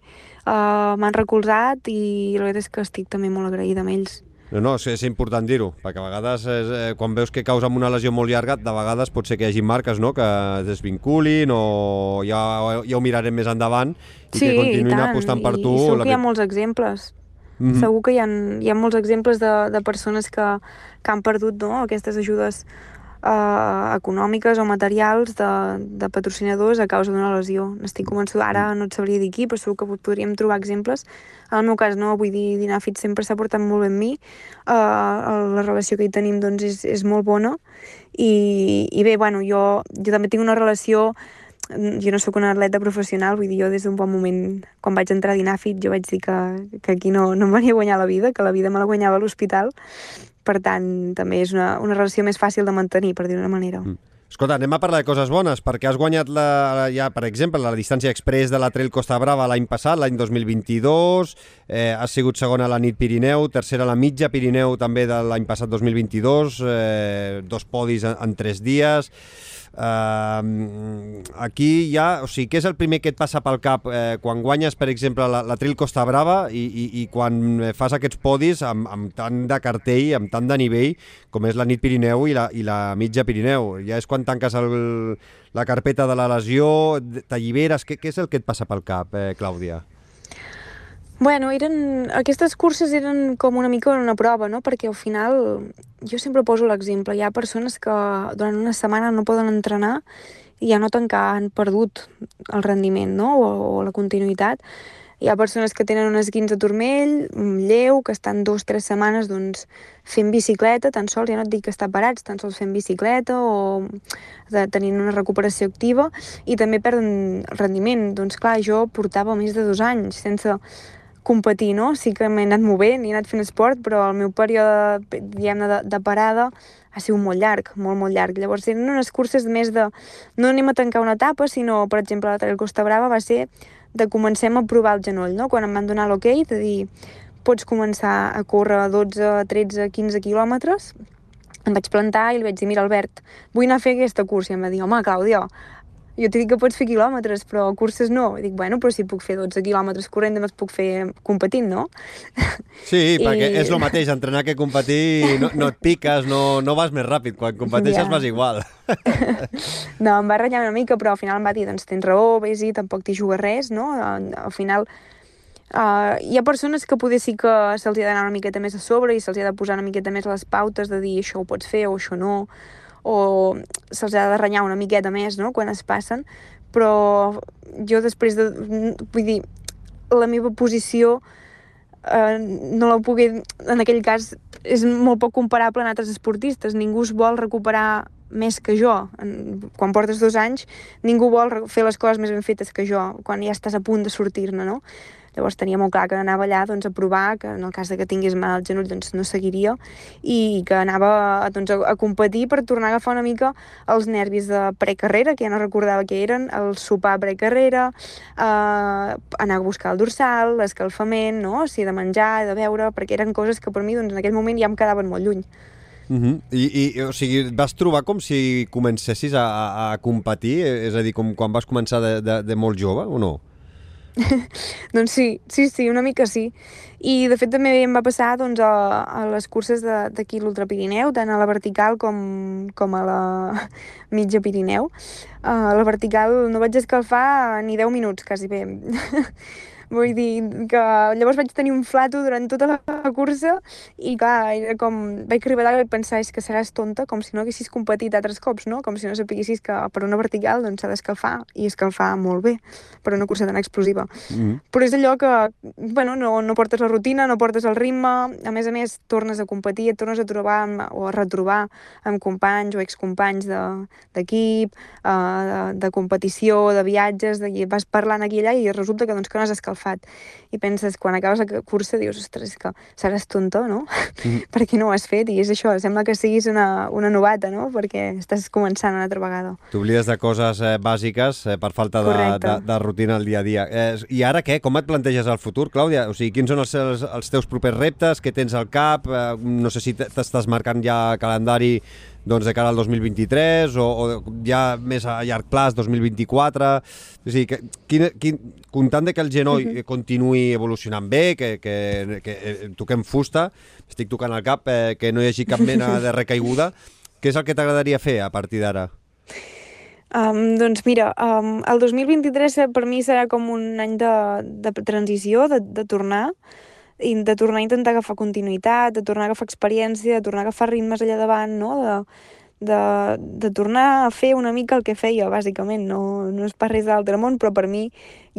uh, m'han recolzat i la veritat és que estic també molt agraïda amb ells. No, no, és, és important dir-ho, perquè a vegades, és, eh, quan veus que causa una lesió molt llarga, de vegades pot ser que hi hagi marques no?, que es desvinculin o ja, ja ho mirarem més endavant i sí, que continuïn apostant per tu. Sí, segur que hi ha molts exemples. Mm -hmm. Segur que hi ha, hi ha molts exemples de, de persones que, que han perdut no? aquestes ajudes eh, econòmiques o materials de, de patrocinadors a causa d'una lesió. N'estic convençuda, ara no et sabria dir qui, però segur que podríem trobar exemples. En el meu cas no, vull dir, Dinafit sempre s'ha portat molt bé amb mi, eh, la relació que hi tenim doncs, és, és molt bona, i, i bé, bueno, jo, jo també tinc una relació jo no sóc una atleta professional, vull dir, jo des d'un bon moment, quan vaig entrar a Dinafit, jo vaig dir que, que aquí no, no em venia a guanyar la vida, que la vida me la guanyava a l'hospital, per tant, també és una, una relació més fàcil de mantenir, per dir d'una manera. Mm. Escolta, anem a parlar de coses bones, perquè has guanyat, la, ja, per exemple, la distància express de la Trail Costa Brava l'any passat, l'any 2022, eh, has sigut segona a la nit Pirineu, tercera a la mitja Pirineu també de l'any passat 2022, eh, dos podis en, en tres dies... Uh, aquí ja, o sigui, què és el primer que et passa pel cap eh, quan guanyes, per exemple, la, la Trail Costa Brava i, i, i quan fas aquests podis amb, amb tant de cartell, amb tant de nivell com és la nit Pirineu i la, i la mitja Pirineu. Ja és quan tanques el, la carpeta de la lesió, t'alliberes, què, què és el que et passa pel cap, eh, Clàudia? Bueno, eren, aquestes curses eren com una mica una prova, no? Perquè al final, jo sempre poso l'exemple, hi ha persones que durant una setmana no poden entrenar i ja noten que han perdut el rendiment, no? O, o la continuïtat. Hi ha persones que tenen un esguins de turmell, lleu, que estan dues o tres setmanes doncs, fent bicicleta, tan sols, ja no et dic que estar parats, tan sols fent bicicleta o de, tenint una recuperació activa i també perden rendiment. Doncs clar, jo portava més de dos anys sense competir, no? Sí que m'he anat movent, he anat fent esport, però el meu període, diguem de, de parada ha sigut molt llarg, molt, molt llarg. Llavors eren unes curses més de... No anem a tancar una etapa, sinó, per exemple, la Trail Costa Brava va ser de comencem a provar el genoll, no? Quan em van donar l'hoquei, okay, de dir, pots començar a córrer 12, 13, 15 quilòmetres, em vaig plantar i li vaig dir, mira, Albert, vull anar a fer aquesta cursa. I em va dir, home, Clàudia, jo t'he dit que pots fer quilòmetres, però curses no. I dic, bueno, però si puc fer 12 quilòmetres corrent, també els puc fer competint, no? Sí, I... perquè és el mateix, entrenar que competir, no, no et piques, no, no vas més ràpid, quan competeixes yeah. vas igual. no, em va ratllar una mica, però al final em va dir, doncs tens raó, vés i tampoc t'hi jugues res, no? Al final, Uh, hi ha persones que poder sí que se'ls ha d'anar una miqueta més a sobre i se'ls ha de posar una miqueta més les pautes de dir això ho pots fer o això no, o se'ls ha de renyar una miqueta més no? quan es passen, però jo després de... vull dir, la meva posició eh, no la puc... En aquell cas és molt poc comparable amb altres esportistes. Ningú es vol recuperar més que jo. Quan portes dos anys, ningú vol fer les coses més ben fetes que jo, quan ja estàs a punt de sortir-ne, no? Llavors tenia molt clar que anava allà doncs, a provar, que en el cas de que tingués mal al genoll doncs, no seguiria, i que anava doncs, a, a competir per tornar a agafar una mica els nervis de precarrera, que ja no recordava què eren, el sopar precarrera, eh, anar a buscar el dorsal, l'escalfament, no? o sigui, de menjar, de beure, perquè eren coses que per mi doncs, en aquell moment ja em quedaven molt lluny. Uh -huh. I, I, o sigui, vas trobar com si comencessis a, a, a competir? És a dir, com quan vas començar de, de, de molt jove, o no? doncs sí, sí, sí, una mica sí. I de fet també em va passar doncs, a, a les curses d'aquí l'Ultra Pirineu, tant a la vertical com, com a la mitja Pirineu. Uh, a la vertical no vaig escalfar ni 10 minuts, quasi bé. Vull dir que llavors vaig tenir un flato durant tota la cursa i clar, era com... vaig arribar dalt i pensar és que seràs tonta, com si no haguessis competit altres cops, no? Com si no sapiguessis que per una vertical doncs s'ha d'escalfar i escalfar molt bé per una cursa tan explosiva. Mm -hmm. Però és allò que, bueno, no, no portes la rutina, no portes el ritme, a més a més tornes a competir, et tornes a trobar amb, o a retrobar amb companys o excompanys d'equip, de, uh, de, de competició, de viatges, de, vas parlant aquí i allà i resulta que, doncs, que no has escalfat agafat. I penses, quan acabes la cursa, dius, ostres, que seràs tonta, no? Mm. per què no ho has fet? I és això, sembla que siguis una, una novata, no? Perquè estàs començant una altra vegada. T'oblides de coses eh, bàsiques eh, per falta de, de, de rutina al dia a dia. Eh, I ara què? Com et planteges el futur, Clàudia? O sigui, quins són els, els, els teus propers reptes? Què tens al cap? Eh, no sé si t'estàs marcant ja calendari doncs, de cara al 2023 o, o ja més a llarg plaç, 2024? O sigui, que, quin, quin, comptant de que el genoll uh -huh. continuï evolucionant bé, que, que, que eh, toquem fusta, estic tocant el cap, eh, que no hi hagi cap mena de recaiguda, què és el que t'agradaria fer a partir d'ara? Um, doncs mira, um, el 2023 eh, per mi serà com un any de, de transició, de, de tornar, i de tornar a intentar agafar continuïtat, de tornar a agafar experiència, de tornar a agafar ritmes allà davant, no? de, de, de tornar a fer una mica el que feia, bàsicament. No, no és per res de l'altre món, però per mi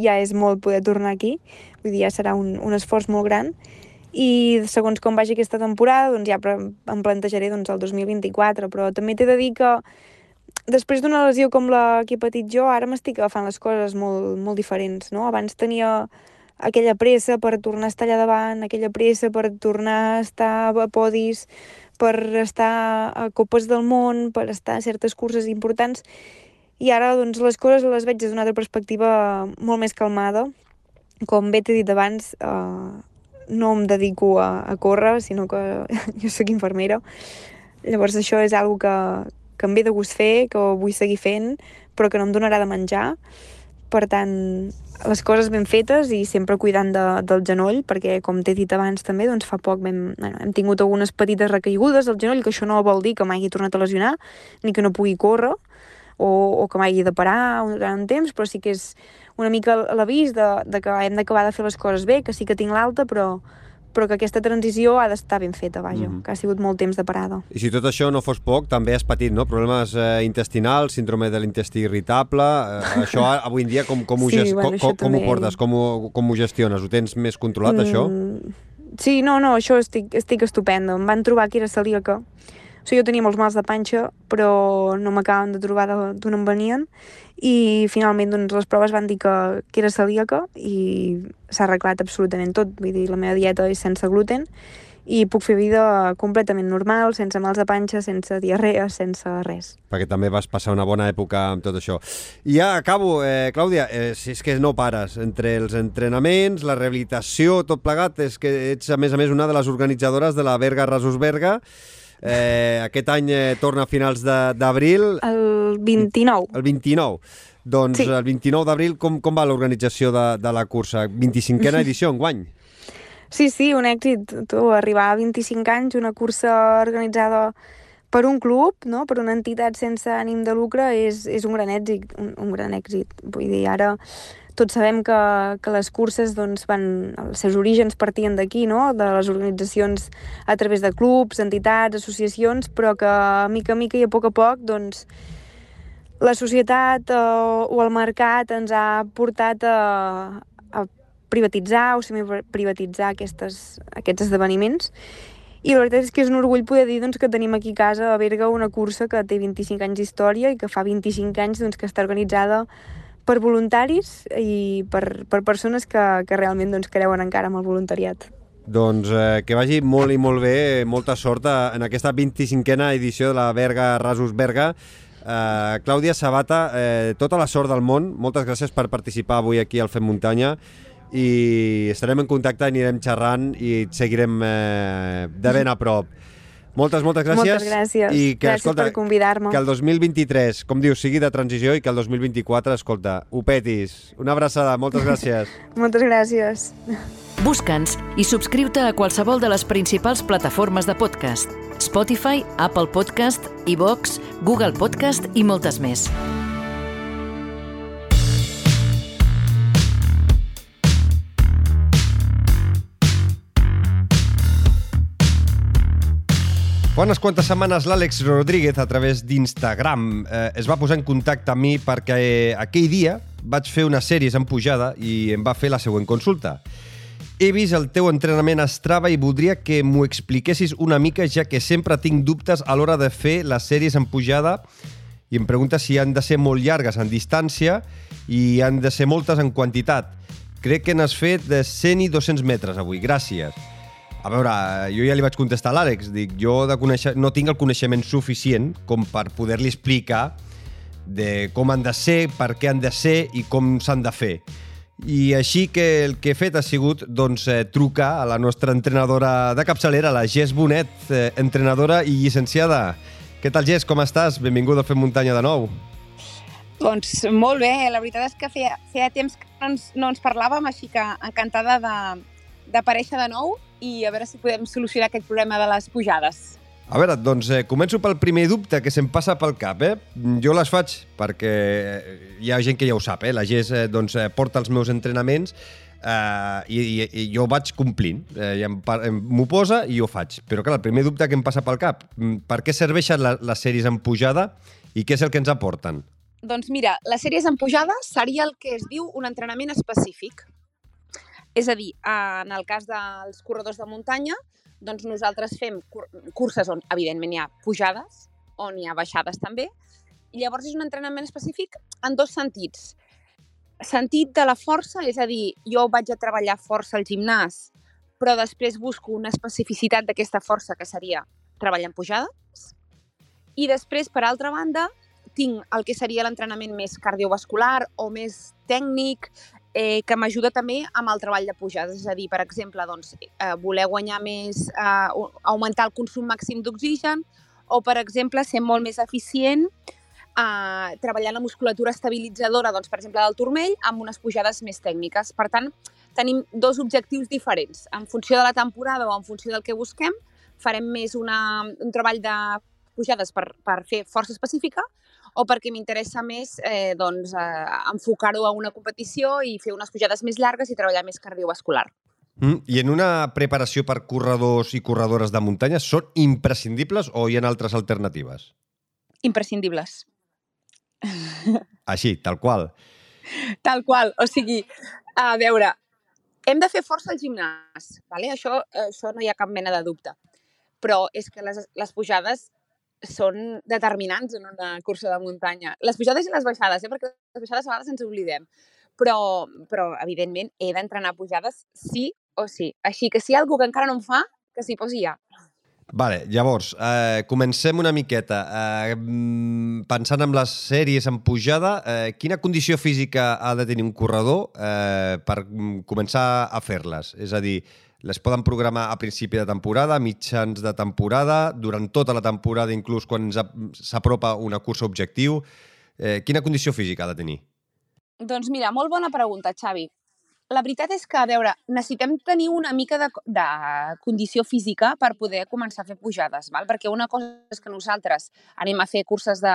ja és molt poder tornar aquí. Vull dir, ja serà un, un esforç molt gran. I segons com vagi aquesta temporada, doncs ja em plantejaré doncs, el 2024, però també t'he de dir que després d'una lesió com la que he patit jo, ara m'estic agafant les coses molt, molt diferents, no? Abans tenia aquella pressa per tornar a estar allà davant, aquella pressa per tornar a estar a podis, per estar a copes del món, per estar a certes curses importants, i ara doncs, les coses les veig des d'una altra perspectiva molt més calmada. Com bé t'he dit abans, eh, no em dedico a, a córrer, sinó que jo sóc infermera. Llavors això és algo que, que em ve de gust fer, que ho vull seguir fent, però que no em donarà de menjar. Per tant, les coses ben fetes i sempre cuidant de, del genoll, perquè, com t'he dit abans també, doncs fa poc vam, bueno, hem tingut algunes petites recaigudes al genoll, que això no vol dir que m'hagi tornat a lesionar, ni que no pugui córrer, o, o que m'hagi de parar un temps, però sí que és una mica l'avís de, de que hem d'acabar de fer les coses bé, que sí que tinc l'alta, però, però que aquesta transició ha d'estar ben feta, vaja, mm -hmm. que ha sigut molt temps de parada. I si tot això no fos poc, també has patit no? problemes eh, intestinals, síndrome de l'intestí irritable, eh, això avui en dia com, com, ho, sí, gest... bueno, com, com ho portes, com ho, com ho gestiones? Ho tens més controlat, mm, això? Sí, no, no, això estic, estic estupendo. Em van trobar que era celíaca, o sigui, jo tenia molts mals de panxa, però no m'acaben de trobar d'on em venien, i finalment doncs, les proves van dir que, que era celíaca i s'ha arreglat absolutament tot, vull dir, la meva dieta és sense gluten i puc fer vida completament normal, sense mals de panxa, sense diarrea, sense res. Perquè també vas passar una bona època amb tot això. I ja acabo, eh, Clàudia, eh, si és que no pares, entre els entrenaments, la rehabilitació, tot plegat, és que ets a més a més una de les organitzadores de la Berga Rasus Berga, Eh, aquest any eh, torna a finals d'abril. El 29. El 29. Doncs sí. el 29 d'abril, com, com va l'organització de, de la cursa? 25a edició en guany? Sí, sí, un èxit. Tu, arribar a 25 anys, una cursa organitzada per un club, no? per una entitat sense ànim de lucre, és, és un gran èxit. Un, un gran èxit. Vull dir, ara tots sabem que, que les curses doncs, van, els seus orígens partien d'aquí, no? de les organitzacions a través de clubs, entitats, associacions, però que mica a mica i a poc a poc doncs, la societat eh, o el mercat ens ha portat a, a privatitzar o semi-privatitzar aquestes, aquests esdeveniments i la veritat és que és un orgull poder dir doncs, que tenim aquí a casa a Berga una cursa que té 25 anys d'història i que fa 25 anys doncs, que està organitzada per voluntaris i per, per persones que, que realment doncs, creuen encara en el voluntariat. Doncs eh, que vagi molt i molt bé, molta sort en aquesta 25a edició de la Berga Rasus Berga. Eh, Clàudia Sabata, eh, tota la sort del món, moltes gràcies per participar avui aquí al Fem Muntanya i estarem en contacte, anirem xerrant i et seguirem eh, de ben a prop. Moltes, moltes gràcies. Moltes gràcies. I que, gràcies escolta, per convidar-me. Que el 2023, com dius, sigui de transició i que el 2024, escolta, ho petis. Una abraçada, moltes gràcies. moltes gràcies. Busca'ns i subscriu-te a qualsevol de les principals plataformes de podcast. Spotify, Apple Podcast, iVox, Google Podcast i moltes més. Fa unes quantes setmanes l'Àlex Rodríguez, a través d'Instagram, eh, es va posar en contacte amb mi perquè eh, aquell dia vaig fer unes sèries en pujada i em va fer la següent consulta. He vist el teu entrenament a Strava i voldria que m'ho expliquessis una mica, ja que sempre tinc dubtes a l'hora de fer les sèries en pujada i em pregunta si han de ser molt llargues en distància i han de ser moltes en quantitat. crec que n'has fet de 100 i 200 metres avui. Gràcies. A veure, jo ja li vaig contestar a l'Àlex, dic, jo de conèixer, no tinc el coneixement suficient com per poder-li explicar de com han de ser, per què han de ser i com s'han de fer. I així que el que he fet ha sigut doncs, eh, trucar a la nostra entrenadora de capçalera, la Gés Bonet, eh, entrenadora i llicenciada. Què tal, Gés? Com estàs? Benvinguda a Fem Muntanya de nou. Doncs molt bé, la veritat és que feia, feia temps que no ens, no ens parlàvem, així que encantada d'aparèixer de, de nou i a veure si podem solucionar aquest problema de les pujades. A veure, doncs eh, començo pel primer dubte que se'm passa pel cap. Eh? Jo les faig perquè hi ha gent que ja ho sap. Eh? La GES eh, doncs, eh, porta els meus entrenaments eh, i, i, i jo vaig complint. Eh, m'ho posa i jo faig. Però clar, el primer dubte que em passa pel cap, mm, per què serveixen la, les sèries en pujada i què és el que ens aporten? Doncs mira, les sèries en pujada seria el que es diu un entrenament específic. És a dir, en el cas dels corredors de muntanya, doncs nosaltres fem curses on, evidentment, hi ha pujades, on hi ha baixades també, i llavors és un entrenament específic en dos sentits. Sentit de la força, és a dir, jo vaig a treballar força al gimnàs, però després busco una especificitat d'aquesta força que seria treballar en pujades. I després, per altra banda, tinc el que seria l'entrenament més cardiovascular o més tècnic, eh, que m'ajuda també amb el treball de pujades. És a dir, per exemple, doncs, eh, voler guanyar més, eh, augmentar el consum màxim d'oxigen o, per exemple, ser molt més eficient eh, treballant la musculatura estabilitzadora, doncs, per exemple, del turmell, amb unes pujades més tècniques. Per tant, tenim dos objectius diferents. En funció de la temporada o en funció del que busquem, farem més una, un treball de pujades per, per fer força específica o perquè m'interessa més eh, doncs, eh, enfocar-ho a una competició i fer unes pujades més llargues i treballar més cardiovascular. Mm, I en una preparació per corredors i corredores de muntanya són imprescindibles o hi ha altres alternatives? Imprescindibles. Així, tal qual. Tal qual. O sigui, a veure, hem de fer força al gimnàs, vale? això, això no hi ha cap mena de dubte. Però és que les, les pujades són determinants en una cursa de muntanya. Les pujades i les baixades, eh? perquè les baixades a vegades ens oblidem. Però, però evidentment, he d'entrenar pujades sí o sí. Així que si hi ha algú que encara no em fa, que s'hi posi ja. Vale, llavors, eh, comencem una miqueta. Eh, pensant en les sèries en pujada, eh, quina condició física ha de tenir un corredor eh, per començar a fer-les? És a dir, les poden programar a principi de temporada, mitjans de temporada, durant tota la temporada, inclús quan s'apropa una cursa objectiu. Eh, quina condició física ha de tenir? Doncs mira, molt bona pregunta, Xavi. La veritat és que, a veure, necessitem tenir una mica de, de condició física per poder començar a fer pujades, val? perquè una cosa és que nosaltres anem a fer curses de,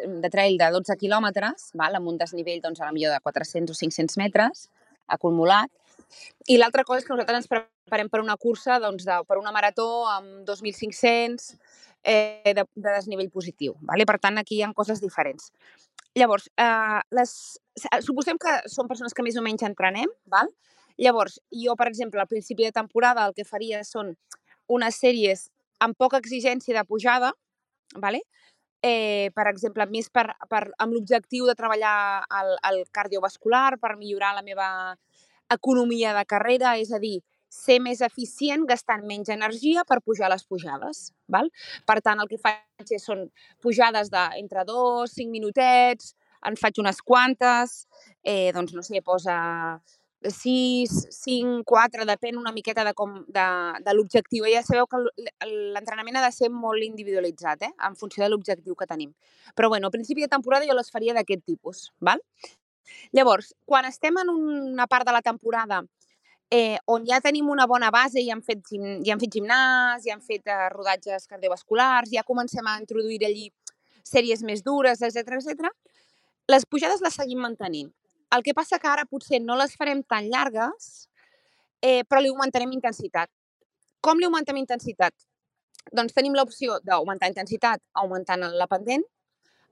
de trail de 12 quilòmetres, val? amb un desnivell doncs, a la millor de 400 o 500 metres acumulat, i l'altra cosa és que nosaltres ens preparem per una cursa, doncs, de, per una marató amb 2.500 eh, de, de desnivell positiu. Vale? Per tant, aquí hi ha coses diferents. Llavors, eh, les, suposem que són persones que més o menys entrenem, val? Llavors, jo, per exemple, al principi de temporada el que faria són unes sèries amb poca exigència de pujada, vale? eh, per exemple, més per, per, amb l'objectiu de treballar el, el cardiovascular, per millorar la meva economia de carrera, és a dir, ser més eficient gastant menys energia per pujar les pujades. Val? Per tant, el que faig és, són pujades d'entre dos, cinc minutets, en faig unes quantes, eh, doncs no sé, posa 6, 5, 4, depèn una miqueta de, com, de, de l'objectiu. Ja sabeu que l'entrenament ha de ser molt individualitzat, eh? en funció de l'objectiu que tenim. Però bueno, a principi de temporada jo les faria d'aquest tipus. Val? Llavors, quan estem en una part de la temporada eh, on ja tenim una bona base i hem fet, ja hem fet gimnàs, ja hem fet eh, rodatges cardiovasculars, ja comencem a introduir allí sèries més dures, etc etc. les pujades les seguim mantenint. El que passa que ara potser no les farem tan llargues, eh, però li augmentarem intensitat. Com li augmentem intensitat? Doncs tenim l'opció d'augmentar intensitat augmentant la pendent,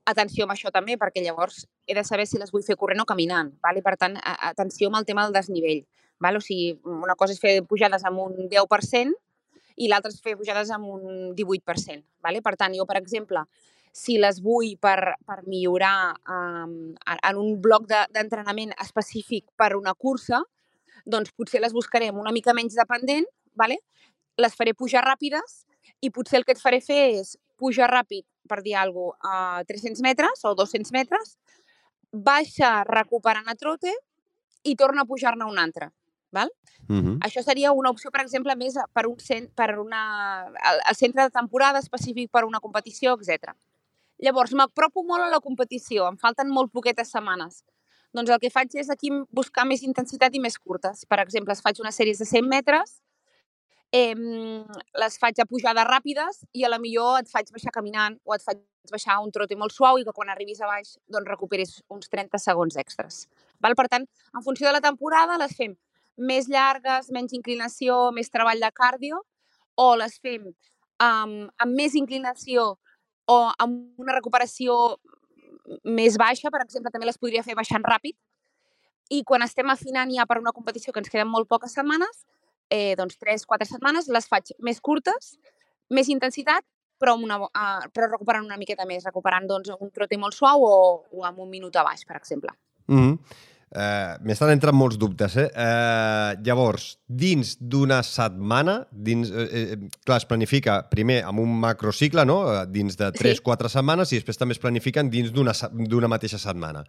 atenció amb això també, perquè llavors he de saber si les vull fer corrent o caminant. Val? I per tant, atenció amb el tema del desnivell. Val? O sigui, una cosa és fer pujades amb un 10% i l'altra és fer pujades amb un 18%. Val? Per tant, jo, per exemple, si les vull per, per millorar um, en un bloc d'entrenament de, específic per una cursa, doncs potser les buscaré amb una mica menys dependent, vale? les faré pujar ràpides i potser el que et faré fer és pujar ràpid, per dir alguna cosa, a 300 metres o 200 metres, baixa recuperant a trote i torna a pujar-ne un altre. Val? Uh -huh. Això seria una opció, per exemple, més per un cent, per una, el, el centre de temporada específic per una competició, etc. Llavors, m'apropo molt a la competició, em falten molt poquetes setmanes. Doncs el que faig és aquí buscar més intensitat i més curtes. Per exemple, es faig unes sèries de 100 metres, eh, les faig a pujades ràpides i a la millor et faig baixar caminant o et faig baixar un trote molt suau i que quan arribis a baix doncs recuperis uns 30 segons extras. Val? Per tant, en funció de la temporada les fem més llargues, menys inclinació, més treball de cardio, o les fem um, amb més inclinació o amb una recuperació més baixa, per exemple, també les podria fer baixant ràpid, i quan estem afinant ja per una competició que ens queden molt poques setmanes, eh, doncs 3-4 setmanes, les faig més curtes, més intensitat, però, amb una, uh, però recuperant una miqueta més, recuperant doncs, un trote molt suau o, o amb un minut a baix, per exemple. Mm -hmm. Uh, M'estan entrant molts dubtes, eh? Uh, llavors, dins d'una setmana, dins, uh, uh, clar, es planifica primer amb un macrocicle, no?, dins de 3-4 sí. setmanes, i després també es planifiquen dins d'una mateixa setmana.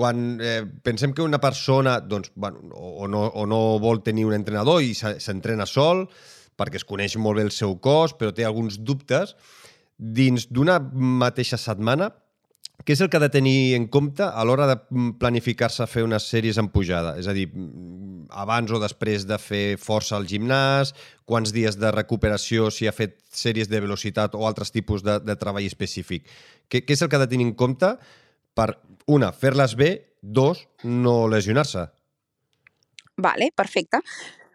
Quan eh, pensem que una persona doncs, bueno, o, no, o no vol tenir un entrenador i s'entrena sol, perquè es coneix molt bé el seu cos, però té alguns dubtes, dins d'una mateixa setmana, què és el que ha de tenir en compte a l'hora de planificar-se fer unes sèries en pujada? És a dir, abans o després de fer força al gimnàs, quants dies de recuperació si ha fet sèries de velocitat o altres tipus de, de treball específic. Què, què és el que ha de tenir en compte per, una, fer-les bé, dos, no lesionar-se? Vale, perfecte.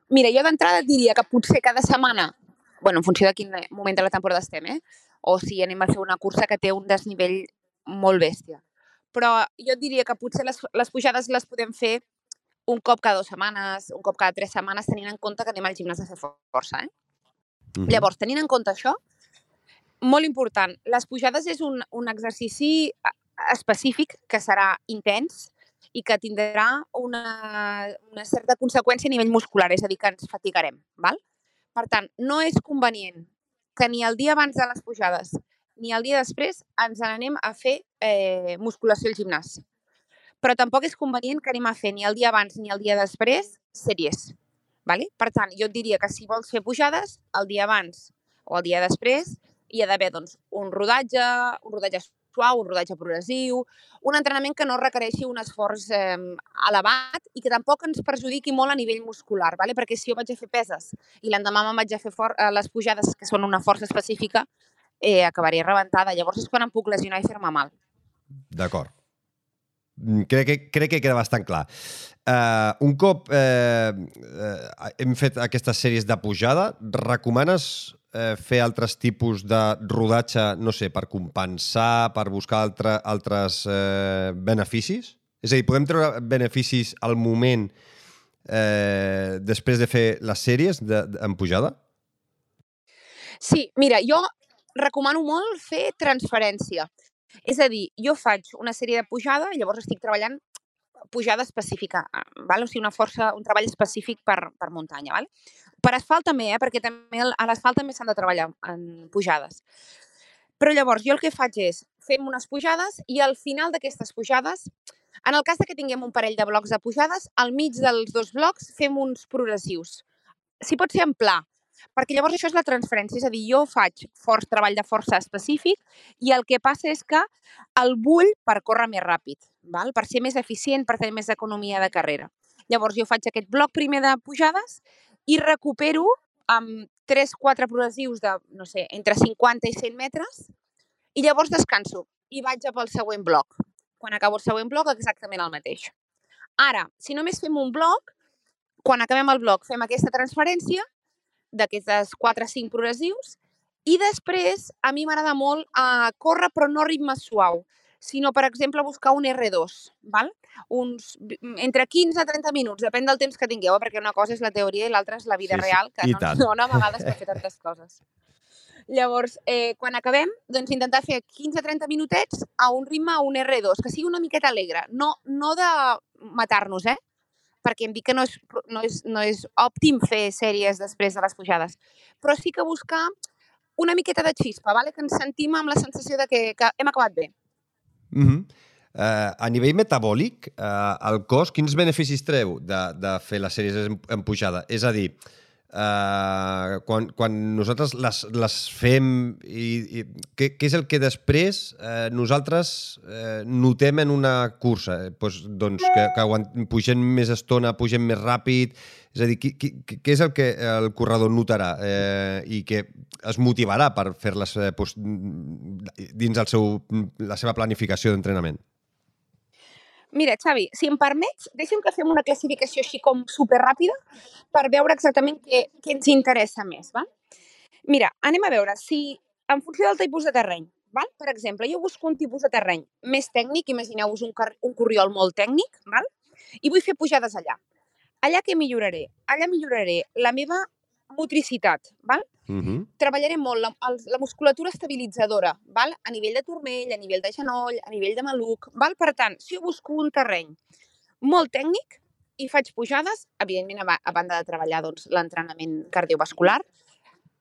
Mira, jo d'entrada diria que potser cada setmana, bueno, en funció de quin moment de la temporada estem, eh? o si anem a fer una cursa que té un desnivell molt bèstia. Però jo diria que potser les, les pujades les podem fer un cop cada dues setmanes, un cop cada tres setmanes, tenint en compte que anem al gimnàs a fer força. Eh? Mm -hmm. Llavors, tenint en compte això, molt important, les pujades és un, un exercici específic que serà intens i que tindrà una, una certa conseqüència a nivell muscular, és a dir, que ens fatigarem. Val? Per tant, no és convenient que ni el dia abans de les pujades ni el dia després ens n'anem a fer eh, musculació al gimnàs. Però tampoc és convenient que anem a fer ni el dia abans ni el dia després sèries. Vale? Per tant, jo et diria que si vols fer pujades, el dia abans o el dia després hi ha d'haver doncs, un rodatge, un rodatge suau, un rodatge progressiu, un entrenament que no requereixi un esforç eh, elevat i que tampoc ens perjudiqui molt a nivell muscular, vale? perquè si jo vaig a fer peses i l'endemà me'n vaig a fer eh, les pujades, que són una força específica, eh, acabaria rebentada. Llavors és quan em puc lesionar i fer-me mal. D'acord. Mm, crec que, crec que queda bastant clar. Uh, un cop uh, uh, hem fet aquestes sèries de pujada, recomanes uh, fer altres tipus de rodatge, no sé, per compensar, per buscar altre, altres uh, beneficis? És a dir, podem treure beneficis al moment eh, després de fer les sèries de, de, en pujada? Sí, mira, jo recomano molt fer transferència. És a dir, jo faig una sèrie de pujada i llavors estic treballant pujada específica, val? o sigui, una força, un treball específic per, per muntanya. Val? Per asfalt també, eh? perquè també a l'asfalt també s'han de treballar en pujades. Però llavors jo el que faig és fem unes pujades i al final d'aquestes pujades, en el cas de que tinguem un parell de blocs de pujades, al mig dels dos blocs fem uns progressius. Si pot ser en pla, perquè llavors això és la transferència, és a dir, jo faig forç treball de força específic i el que passa és que el vull per córrer més ràpid, val? per ser més eficient, per tenir més economia de carrera. Llavors jo faig aquest bloc primer de pujades i recupero amb 3-4 progressius de, no sé, entre 50 i 100 metres i llavors descanso i vaig cap al següent bloc. Quan acabo el següent bloc, exactament el mateix. Ara, si només fem un bloc, quan acabem el bloc fem aquesta transferència d'aquestes 4 o 5 progressius i després a mi m'agrada molt uh, córrer però no a ritme suau, sinó, per exemple, buscar un R2, val? Uns, entre 15 a 30 minuts, depèn del temps que tingueu, eh, perquè una cosa és la teoria i l'altra és la vida sí, real, que no ens dona a vegades per fer tantes coses. Llavors, eh, quan acabem, doncs intentar fer 15-30 minutets a un ritme, a un R2, que sigui una miqueta alegre, no, no de matar-nos, eh? perquè em dic que no és, no, és, no és òptim fer sèries després de les pujades, però sí que buscar una miqueta de xispa, vale? que ens sentim amb la sensació de que, que hem acabat bé. Mm -hmm. uh, a nivell metabòlic, uh, el cos, quins beneficis treu de, de fer les sèries en, en pujada? És a dir, Uh, quan, quan nosaltres les, les fem i, i què, què és el que després uh, nosaltres uh, notem en una cursa? Eh, pues, doncs que, que pugem més estona, pugem més ràpid, és a dir, què és el que el corredor notarà eh, i que es motivarà per fer-les eh, pues, dins el seu, la seva planificació d'entrenament? Mira, Xavi, si em permets, deixa'm que fem una classificació així com superràpida per veure exactament què, què ens interessa més. Val? Mira, anem a veure si en funció del tipus de terreny, val? per exemple, jo busco un tipus de terreny més tècnic, imagineu-vos un, un corriol molt tècnic, val? i vull fer pujades allà. Allà què milloraré? Allà milloraré la meva motricitat, val? Uh -huh. Treballaré molt la, el, la musculatura estabilitzadora, val? a nivell de turmell, a nivell de genoll, a nivell de maluc. Val? Per tant, si jo busco un terreny molt tècnic i faig pujades, evidentment, a, a banda de treballar doncs, l'entrenament cardiovascular,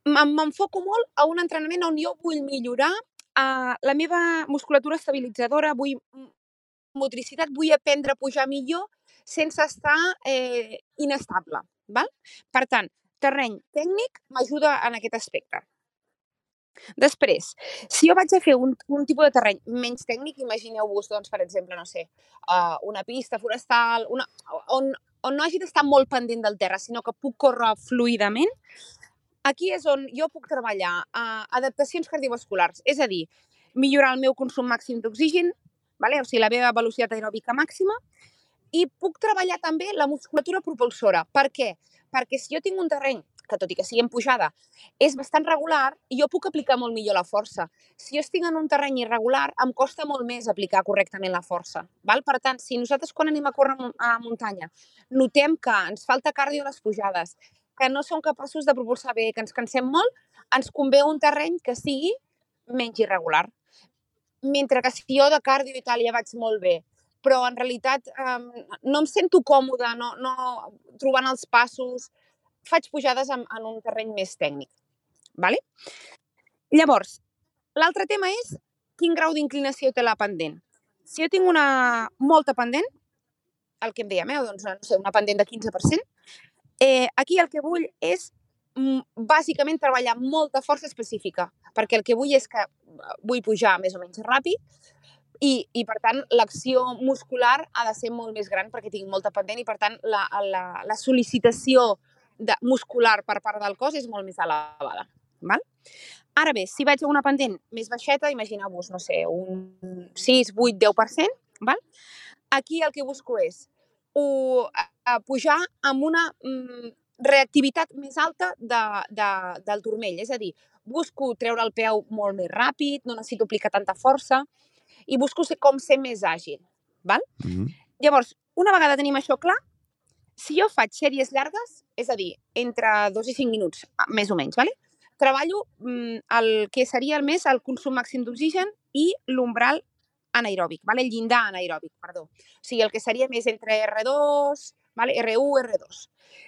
m'enfoco molt a un entrenament on jo vull millorar uh, la meva musculatura estabilitzadora, vull motricitat, vull aprendre a pujar millor sense estar eh, inestable. Val? Per tant, terreny tècnic m'ajuda en aquest aspecte. Després, si jo vaig a fer un, un tipus de terreny menys tècnic, imagineu-vos, doncs, per exemple, no sé, uh, una pista forestal, una, on, on no hagi d'estar molt pendent del terra, sinó que puc córrer fluidament, aquí és on jo puc treballar uh, adaptacions cardiovasculars, és a dir, millorar el meu consum màxim d'oxigen, vale? o sigui, la meva velocitat aeròbica màxima, i puc treballar també la musculatura propulsora. Per què? Perquè si jo tinc un terreny que tot i que sigui en pujada, és bastant regular, jo puc aplicar molt millor la força. Si jo estic en un terreny irregular, em costa molt més aplicar correctament la força. Val? Per tant, si nosaltres quan anem a córrer a muntanya notem que ens falta cardio a les pujades, que no som capaços de propulsar bé, que ens cansem molt, ens convé un terreny que sigui menys irregular. Mentre que si jo de cardio i tal ja vaig molt bé, però en realitat um, no em sento còmoda, no, no, trobant els passos, faig pujades en, en un terreny més tècnic. Vale? Llavors, l'altre tema és quin grau d'inclinació té la pendent. Si jo tinc una molta pendent, el que em dèiem, eh, doncs, no sé, una pendent de 15%, eh, aquí el que vull és mm, bàsicament treballar molta força específica, perquè el que vull és que vull pujar més o menys ràpid, i, i per tant, l'acció muscular ha de ser molt més gran perquè tinc molta pendent i, per tant, la, la, la sol·licitació de, muscular per part del cos és molt més elevada. Val? Ara bé, si vaig a una pendent més baixeta, imagineu-vos, no sé, un 6, 8, 10%, val? aquí el que busco és o, a, pujar amb una mm, reactivitat més alta de, de, del turmell. És a dir, busco treure el peu molt més ràpid, no necessito aplicar tanta força, i busco ser, com ser més àgil. Val? Mm -hmm. Llavors, una vegada tenim això clar, si jo faig sèries llargues, és a dir, entre dos i cinc minuts, més o menys, vale? treballo mm, el que seria el més el consum màxim d'oxigen i l'umbral anaeròbic, vale? el llindar anaeròbic, perdó. O sigui, el que seria més entre R2, vale? R1, R2.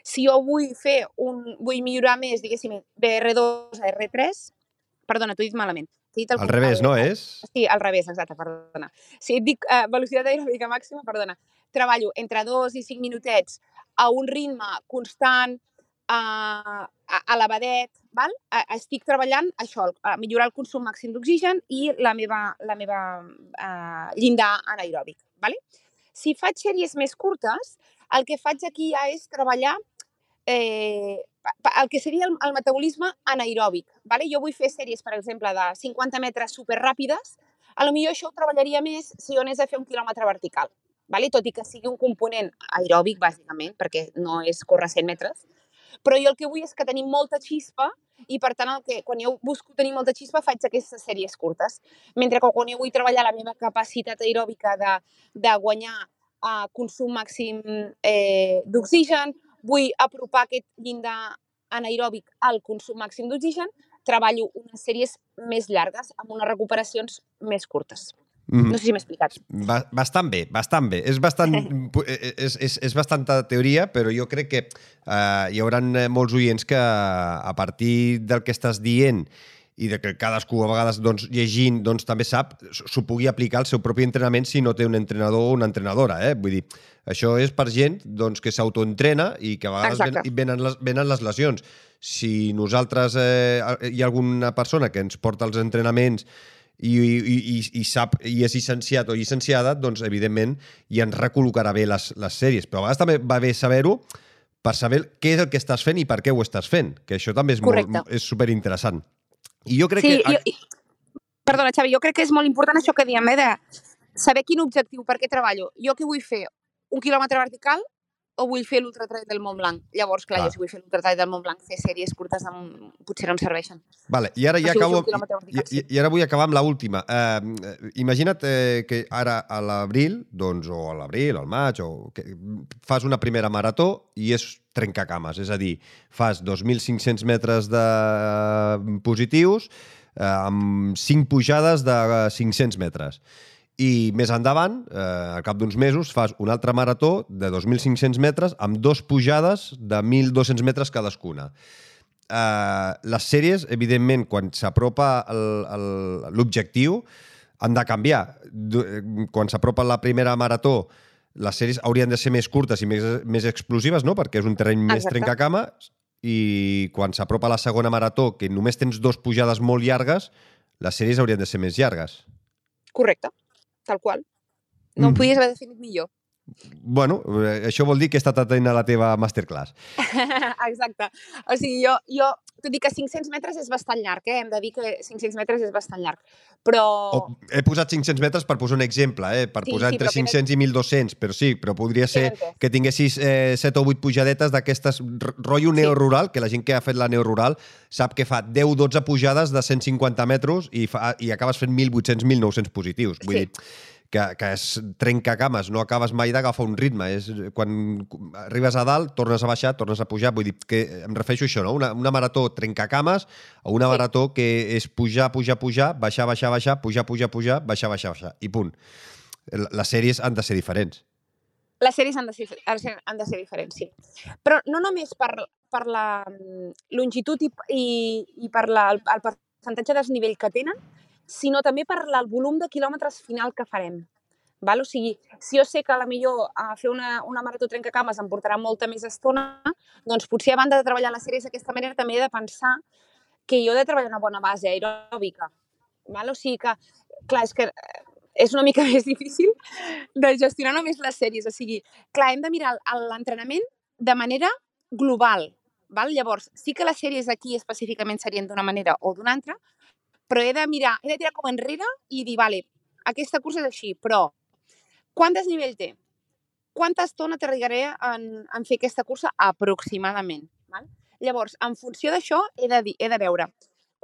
Si jo vull fer un, vull millorar més, diguéssim, de R2 a R3, perdona, t'ho he dit malament, dit al, al revés, no és? Sí, al revés, exacte, perdona. Si et dic uh, velocitat aeròbica màxima, perdona, treballo entre dos i cinc minutets a un ritme constant, uh, elevadet, val? Uh, estic treballant això, a millorar el consum màxim d'oxigen i la meva, la meva uh, llindar anaeròbic. Vale? Si faig sèries més curtes, el que faig aquí ja és treballar eh, el que seria el, el metabolisme anaeròbic. Vale? Jo vull fer sèries, per exemple, de 50 metres superràpides, a lo millor això ho treballaria més si jo anés a fer un quilòmetre vertical, vale? tot i que sigui un component aeròbic, bàsicament, perquè no és córrer 100 metres, però jo el que vull és que tenim molta xispa i, per tant, el que, quan jo busco tenir molta xispa faig aquestes sèries curtes. Mentre que quan jo vull treballar la meva capacitat aeròbica de, de guanyar uh, consum màxim eh, d'oxigen vull apropar aquest llindar anaeròbic al consum màxim d'oxigen, treballo unes sèries més llargues amb unes recuperacions més curtes. Mm. No sé si m'he explicat. Ba bastant bé, bastant bé. És, bastant, és, és, és bastanta teoria, però jo crec que eh, hi haurà molts oients que a partir del que estàs dient i de que cadascú a vegades doncs, llegint doncs, també sap, s'ho pugui aplicar al seu propi entrenament si no té un entrenador o una entrenadora. Eh? Vull dir, això és per gent doncs, que s'autoentrena i que a vegades ven, venen, les, venen les lesions. Si nosaltres, eh, hi ha alguna persona que ens porta els entrenaments i, i, i, i sap i és llicenciat o llicenciada, doncs evidentment i ens recol·locarà bé les, les sèries. Però a vegades també va bé saber-ho per saber què és el que estàs fent i per què ho estàs fent, que això també és, molt, és superinteressant. I jo crec sí, que... Jo, perdona, Xavi, jo crec que és molt important això que diem, eh, de saber quin objectiu, per què treballo. Jo què vull fer? Un quilòmetre vertical o vull fer l'ultratrail del Mont Blanc? Llavors, clar, ah. jo si vull fer l'ultratrail del Mont Blanc, fer sèries curtes amb... potser no em serveixen. Vale, i ara ja si acabo... I, i, I ara vull acabar amb l'última. Uh, imagina't eh, que ara a l'abril, doncs, o a l'abril, al maig, o que fas una primera marató i és trencacames, és a dir, fas 2.500 metres de positius eh, amb 5 pujades de 500 metres. I més endavant, eh, al cap d'uns mesos, fas una altra marató de 2.500 metres amb dos pujades de 1.200 metres cadascuna. Eh, les sèries, evidentment, quan s'apropa l'objectiu, han de canviar. Quan s'apropa la primera marató, les sèries haurien de ser més curtes i més, més explosives, no? perquè és un terreny Exacte. més trencacama, i quan s'apropa la segona marató, que només tens dos pujades molt llargues, les sèries haurien de ser més llargues. Correcte, tal qual. No mm. em podies haver definit millor. Bueno, eh, això vol dir que he estat atent a la teva masterclass. Exacte. O sigui, jo, jo tot i que 500 metres és bastant llarg, eh? hem de dir que 500 metres és bastant llarg, però... O, he posat 500 metres per posar un exemple, eh? per sí, posar sí, entre 500 que... i 1.200, però sí, però podria ser sí, que tinguessis eh, 7 o 8 pujadetes d'aquestes rotllo sí. neorural, que la gent que ha fet la neorural sap que fa 10-12 pujades de 150 metres i, fa, i acabes fent 1.800-1.900 positius. Vull sí. dir, que, que es trenca cames, no acabes mai d'agafar un ritme. És, quan arribes a dalt, tornes a baixar, tornes a pujar. Vull dir que em refereixo a això, no? Una, una marató trencacames o una marató que és pujar, pujar, pujar, baixar, baixar, baixar, pujar, pujar, pujar, baixar, baixar, baixar. I punt. Les sèries han de ser diferents. Les sèries han de ser, han de ser diferents, sí. Però no només per, per la mm, longitud i, i, i per la, el, el percentatge de desnivell que tenen, sinó també per el volum de quilòmetres final que farem. Val? O sigui, si jo sé que a la millor a fer una, una marató trencacames em portarà molta més estona, doncs potser a banda de treballar les sèries d'aquesta manera també he de pensar que jo he de treballar una bona base aeròbica. Val? O sigui que, clar, és que eh, és una mica més difícil de gestionar només les sèries. O sigui, clar, hem de mirar l'entrenament de manera global. Val? Llavors, sí que les sèries aquí específicament serien d'una manera o d'una altra, però he de mirar, he de tirar com enrere i dir, vale, aquesta cursa és així, però quant desnivell té? Quanta estona trigaré en, en fer aquesta cursa aproximadament? Val? Llavors, en funció d'això, he, de, he de veure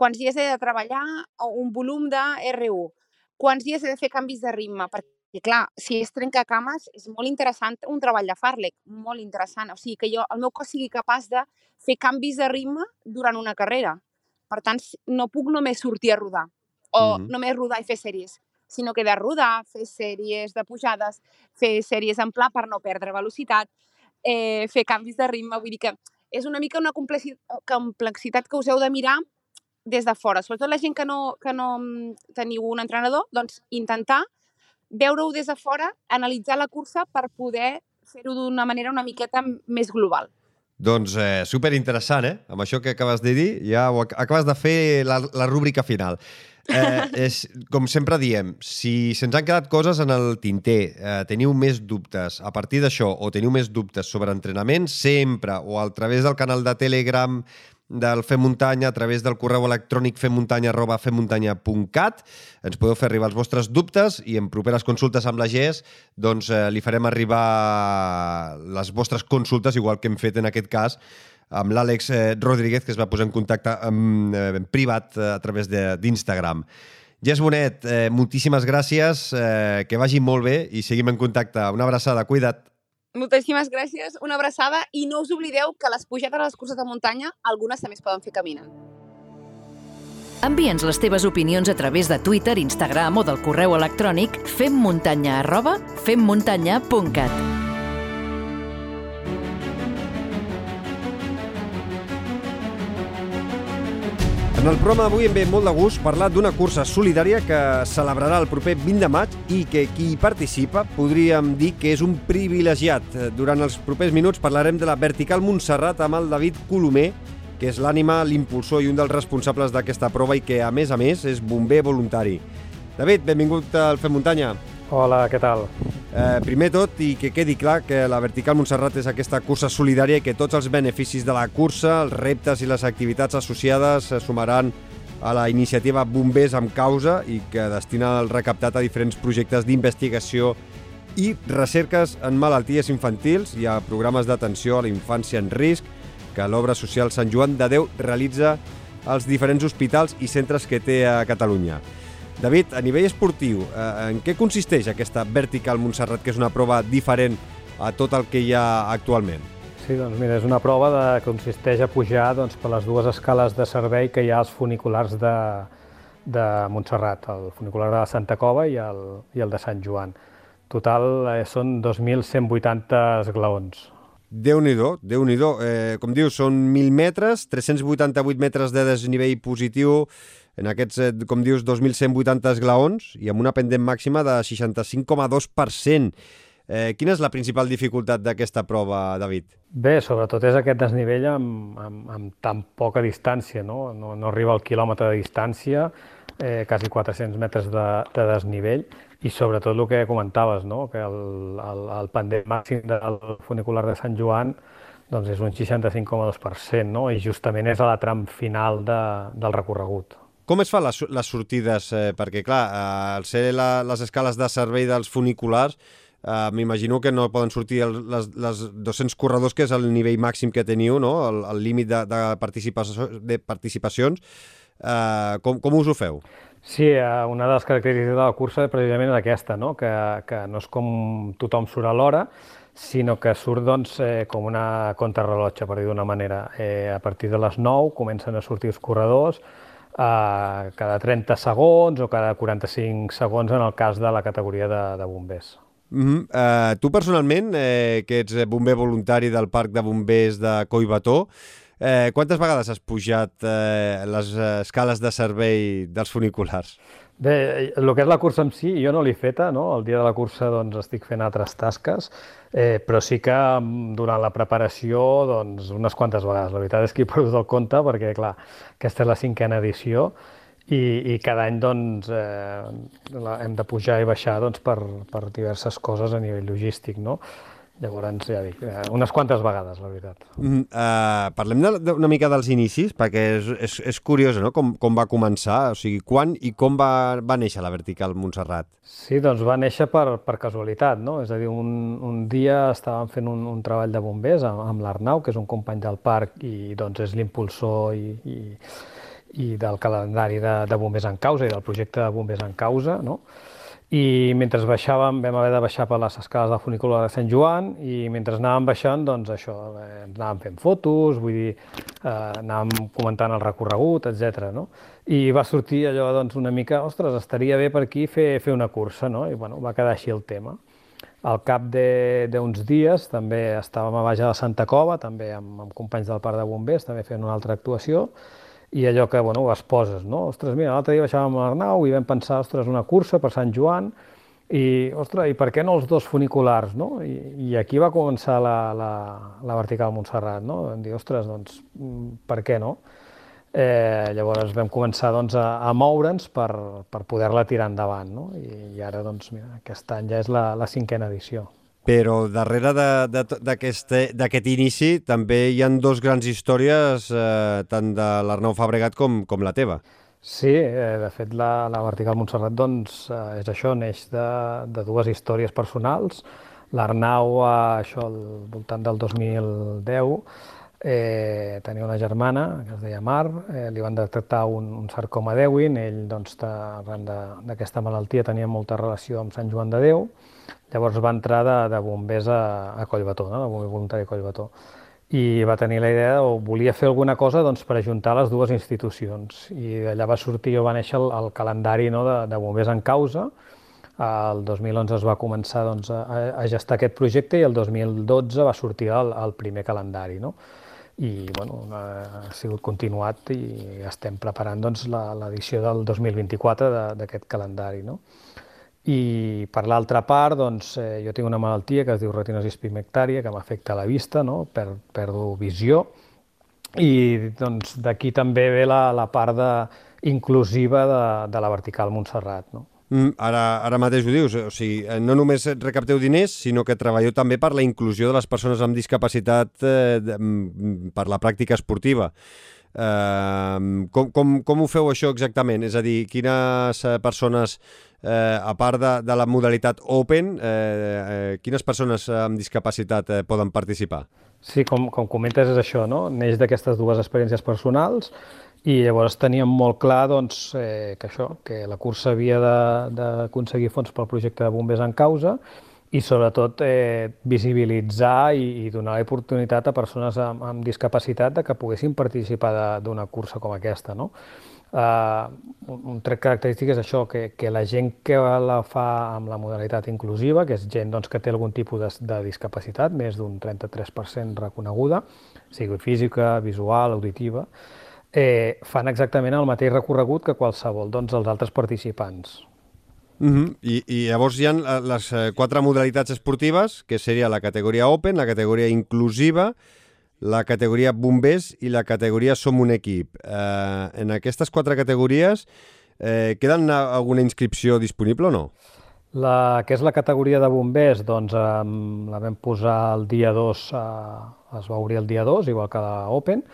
quants dies he de treballar un volum de R1, quants dies he de fer canvis de ritme, perquè clar, si és trencacames, és molt interessant un treball de Farlek, molt interessant. O sigui, que jo, el meu cos sigui capaç de fer canvis de ritme durant una carrera. Per tant, no puc només sortir a rodar o mm -hmm. només rodar i fer sèries, sinó que de rodar, fer sèries de pujades, fer sèries en pla per no perdre velocitat, eh, fer canvis de ritme, vull dir que és una mica una complexitat que us heu de mirar des de fora. Sobretot la gent que no, que no mm, teniu un entrenador, doncs intentar veure-ho des de fora, analitzar la cursa per poder fer-ho d'una manera una miqueta més global. Doncs eh, superinteressant, eh? Amb això que acabes de dir, ja ho ac acabes de fer la, la rúbrica final. Eh, és, com sempre diem, si se'ns han quedat coses en el tinter, eh, teniu més dubtes a partir d'això o teniu més dubtes sobre entrenament, sempre o a través del canal de Telegram del Fem Muntanya a través del correu electrònic femmuntanya arroba femmuntanya.cat. Ens podeu fer arribar els vostres dubtes i en properes consultes amb la GES doncs, eh, li farem arribar les vostres consultes, igual que hem fet en aquest cas amb l'Àlex eh, Rodríguez, que es va posar en contacte amb, eh, en privat eh, a través d'Instagram. Jess Bonet, eh, moltíssimes gràcies, eh, que vagi molt bé i seguim en contacte. Una abraçada, cuida't. Moltíssimes gràcies, una abraçada i no us oblideu que les pujades a les curses de muntanya algunes també es poden fer caminant. Envia'ns les teves opinions a través de Twitter, Instagram o del correu electrònic femmuntanya arroba femmuntanya.cat. En el programa d'avui em ve molt de gust parlar d'una cursa solidària que celebrarà el proper 20 de maig i que qui hi participa podríem dir que és un privilegiat. Durant els propers minuts parlarem de la Vertical Montserrat amb el David Colomer, que és l'ànima, l'impulsor i un dels responsables d'aquesta prova i que, a més a més, és bomber voluntari. David, benvingut al Fem Muntanya. Hola, què tal? Eh, primer tot, i que quedi clar que la Vertical Montserrat és aquesta cursa solidària i que tots els beneficis de la cursa, els reptes i les activitats associades se sumaran a la iniciativa Bombers amb Causa i que destina el recaptat a diferents projectes d'investigació i recerques en malalties infantils i a programes d'atenció a la infància en risc que l'obra social Sant Joan de Déu realitza als diferents hospitals i centres que té a Catalunya. David, a nivell esportiu, eh, en què consisteix aquesta Vertical Montserrat, que és una prova diferent a tot el que hi ha actualment? Sí, doncs mira, és una prova de, que consisteix a pujar doncs, per les dues escales de servei que hi ha als funiculars de, de Montserrat, el funicular de Santa Cova i el, i el de Sant Joan. Total eh, són 2.180 esglaons. Déu-n'hi-do, déu nhi déu eh, Com dius, són 1.000 metres, 388 metres de desnivell positiu, en aquests, eh, com dius, 2.180 esglaons i amb una pendent màxima de 65,2%. Eh, quina és la principal dificultat d'aquesta prova, David? Bé, sobretot és aquest desnivell amb, amb, amb tan poca distància, no? No, no arriba al quilòmetre de distància, eh, quasi 400 metres de, de desnivell, i sobretot el que comentaves, no? que el, el, el pendent màxim del funicular de Sant Joan doncs és un 65,2%, no? i justament és a la tram final de, del recorregut. Com es fan les, les sortides? Eh, perquè, clar, eh, al ser la, les escales de servei dels funiculars, eh, m'imagino que no poden sortir el, les, les 200 corredors, que és el nivell màxim que teniu, no? el, límit de, de, de participacions. Eh, com, com us ho feu? Sí, eh, una de les característiques de la cursa precisament és aquesta, no? Que, que no és com tothom surt a l'hora, sinó que surt doncs, eh, com una contrarrellotge, per dir d'una manera. Eh, a partir de les 9 comencen a sortir els corredors, eh, cada 30 segons o cada 45 segons en el cas de la categoria de, de bombers. Mm -hmm. uh, tu personalment, eh, que ets bomber voluntari del Parc de Bombers de Collbató, eh, quantes vegades has pujat eh, les escales de servei dels funiculars? Bé, el que és la cursa en si, jo no l'he feta, no? El dia de la cursa doncs, estic fent altres tasques, eh, però sí que mm, durant la preparació doncs, unes quantes vegades. La veritat és que he perdut el compte perquè, clar, aquesta és la cinquena edició i, i cada any doncs, eh, hem de pujar i baixar doncs, per, per diverses coses a nivell logístic. No? Llavors, ja dic, eh, unes quantes vegades, la veritat. Mm, uh, parlem de, de, una mica dels inicis, perquè és, és, és curiós no? com, com va començar, o sigui, quan i com va, va néixer la Vertical Montserrat? Sí, doncs va néixer per, per casualitat, no? És a dir, un, un dia estàvem fent un, un treball de bombers amb, amb l'Arnau, que és un company del parc i doncs és l'impulsor i, i, i del calendari de, de bombers en causa i del projecte de bombers en causa, no? I mentre baixàvem vam haver de baixar per les escales del funicular de Sant Joan i mentre anàvem baixant, doncs això, eh, anàvem fent fotos, vull dir, eh, anàvem comentant el recorregut, etc. No? I va sortir allò doncs, una mica, ostres, estaria bé per aquí fer, fer una cursa, no? i bueno, va quedar així el tema. Al cap d'uns dies també estàvem a baix de Santa Cova, també amb, amb companys del Parc de Bombers, també fent una altra actuació, i allò que, bueno, ho poses, no? Ostres, mira, l'altre dia baixàvem a l'Arnau i vam pensar, ostres, una cursa per Sant Joan, i, ostres, i per què no els dos funiculars, no? I, i aquí va començar la, la, la vertical Montserrat, no? Vam dir, ostres, doncs, mm, per què no? Eh, llavors vam començar doncs, a, a moure'ns per, per poder-la tirar endavant, no? I, i ara, doncs, mira, aquest any ja és la, la cinquena edició. Però darrere d'aquest inici també hi han dos grans històries, eh, tant de l'Arnau Fabregat com, com la teva. Sí, eh, de fet la, la Vertical Montserrat doncs, eh, és això, neix de, de dues històries personals. L'Arnau, eh, això al voltant del 2010, eh, tenia una germana que es deia Mar, eh, li van detectar un, un sarcoma d'Ewin, ell doncs, arran d'aquesta malaltia tenia molta relació amb Sant Joan de Déu, Llavors va entrar de, de bombers a, a Collbató, no? de bomber voluntari a Collbató. i va tenir la idea o volia fer alguna cosa doncs, per ajuntar les dues institucions. I d'allà va sortir o va néixer el, el calendari no, de, de bombers en causa. El 2011 es va començar doncs, a, a gestar aquest projecte i el 2012 va sortir el, el primer calendari. No? I bueno, ha sigut continuat i estem preparant doncs, l'edició del 2024 d'aquest calendari. No? I per l'altra part, doncs, eh, jo tinc una malaltia que es diu retinosi pigmentària, que m'afecta la vista, no? per, perdo visió, i doncs, d'aquí també ve la, la part de, inclusiva de, de la vertical Montserrat. No? Mm, ara, ara mateix ho dius, o sigui, eh, no només recapteu diners, sinó que treballeu també per la inclusió de les persones amb discapacitat eh, de, mm, per la pràctica esportiva. Uh, com, com, com ho feu això exactament? És a dir, quines eh, persones, eh, a part de, de la modalitat Open, eh, eh, quines persones amb discapacitat eh, poden participar? Sí, com, com comentes és això, no? Neix d'aquestes dues experiències personals i llavors teníem molt clar doncs, eh, que això, que la cursa havia d'aconseguir fons pel projecte de bombers en causa i sobretot eh, visibilitzar i, i donar l'oportunitat a persones amb, amb discapacitat de que poguessin participar d'una cursa com aquesta. No? Uh, un, tret característic és això, que, que la gent que la fa amb la modalitat inclusiva, que és gent doncs, que té algun tipus de, de discapacitat, més d'un 33% reconeguda, sigui física, visual, auditiva, eh, fan exactament el mateix recorregut que qualsevol doncs, dels altres participants. Uh -huh. I, I llavors hi ha les eh, quatre modalitats esportives, que seria la categoria Open, la categoria inclusiva, la categoria Bombers i la categoria Som un equip. Eh, en aquestes quatre categories eh, queden alguna inscripció disponible o no? La que és la categoria de bombers, doncs eh, la vam posar el dia 2, eh, es va obrir el dia 2, igual que l'Open,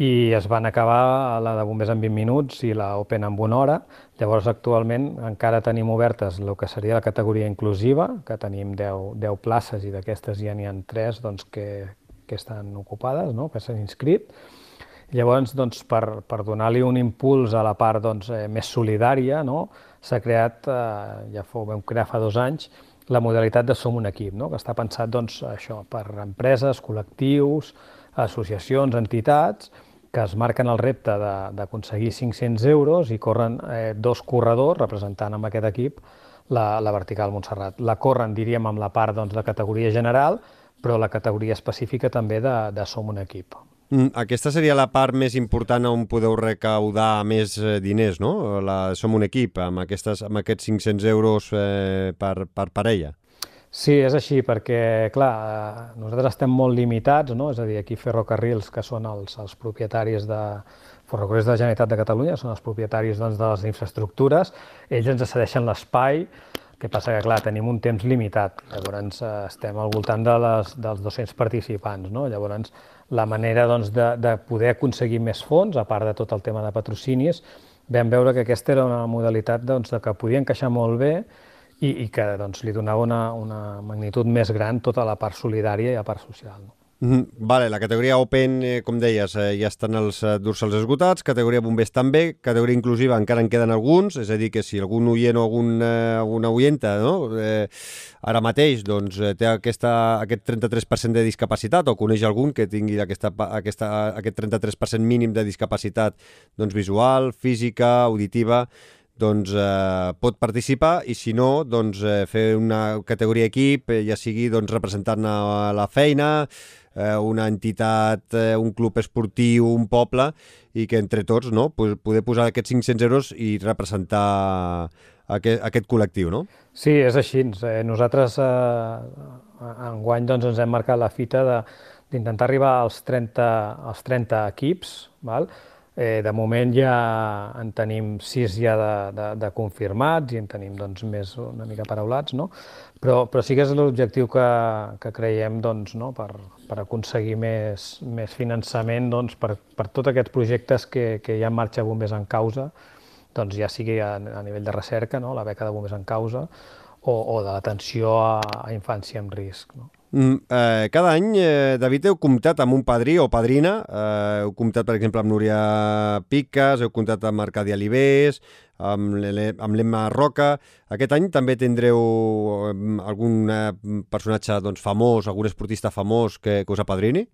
i es van acabar la de bombers en 20 minuts i la Open en una hora. Llavors, actualment, encara tenim obertes el que seria la categoria inclusiva, que tenim 10, 10 places i d'aquestes ja n'hi ha 3 doncs, que, que estan ocupades, no? que s'han inscrit. Llavors, doncs, per, per donar-li un impuls a la part doncs, eh, més solidària, no? s'ha creat, eh, ja fou, vam crear fa dos anys, la modalitat de Som un equip, no? que està pensat doncs, això per empreses, col·lectius, associacions, entitats, que es marquen el repte d'aconseguir 500 euros i corren eh, dos corredors representant amb aquest equip la, la vertical Montserrat. La corren, diríem, amb la part doncs, de categoria general, però la categoria específica també de, de Som un equip. Mm, aquesta seria la part més important on podeu recaudar més eh, diners, no? La, som un equip, amb, aquestes, amb aquests 500 euros eh, per, per parella. Sí, és així, perquè, clar, eh, nosaltres estem molt limitats, no? és a dir, aquí Ferrocarrils, que són els, els propietaris de Ferrocarrils de la Generalitat de Catalunya, són els propietaris doncs, de les infraestructures, ells ens cedeixen l'espai, que passa que, clar, tenim un temps limitat, llavors eh, estem al voltant de les, dels 200 participants, no? llavors la manera doncs, de, de poder aconseguir més fons, a part de tot el tema de patrocinis, vam veure que aquesta era una modalitat doncs, de que podia encaixar molt bé i, i que doncs, li donava una, una magnitud més gran tota la part solidària i la part social. No? -hmm. Vale, la categoria Open, eh, com deies, eh, ja estan els eh, dorsals esgotats, categoria Bombers també, categoria inclusiva encara en queden alguns, és a dir, que si algun oient o algun, eh, alguna oienta no? eh, ara mateix doncs, eh, té aquesta, aquest 33% de discapacitat o coneix algun que tingui aquesta, aquesta, aquest 33% mínim de discapacitat doncs, visual, física, auditiva, doncs eh, pot participar i si no, doncs eh, fer una categoria equip, eh, ja sigui doncs, representant a la feina, eh, una entitat, eh, un club esportiu, un poble, i que entre tots no, poder posar aquests 500 euros i representar aquest, aquest col·lectiu, no? Sí, és així. Eh, nosaltres eh, enguany doncs, ens hem marcat la fita d'intentar arribar als 30, als 30 equips, val? Eh, de moment ja en tenim sis ja de, de, de confirmats i en tenim doncs, més una mica paraulats, no? però, però sí que és l'objectiu que, que creiem doncs, no? per, per aconseguir més, més finançament doncs, per, per tots aquests projectes que, que hi ha en marxa Bombers en Causa, doncs ja sigui a, a nivell de recerca, no? la beca de Bombers en Causa, o, o de l'atenció a, a infància en risc. No? Mm, eh, cada any, eh, David, heu comptat amb un padrí o padrina. Eh, heu comptat, per exemple, amb Núria Piques, heu comptat amb Arcadi Alibés, amb l'Emma Roca. Aquest any també tindreu eh, algun eh, personatge doncs, famós, algun esportista famós que, que us apadrini?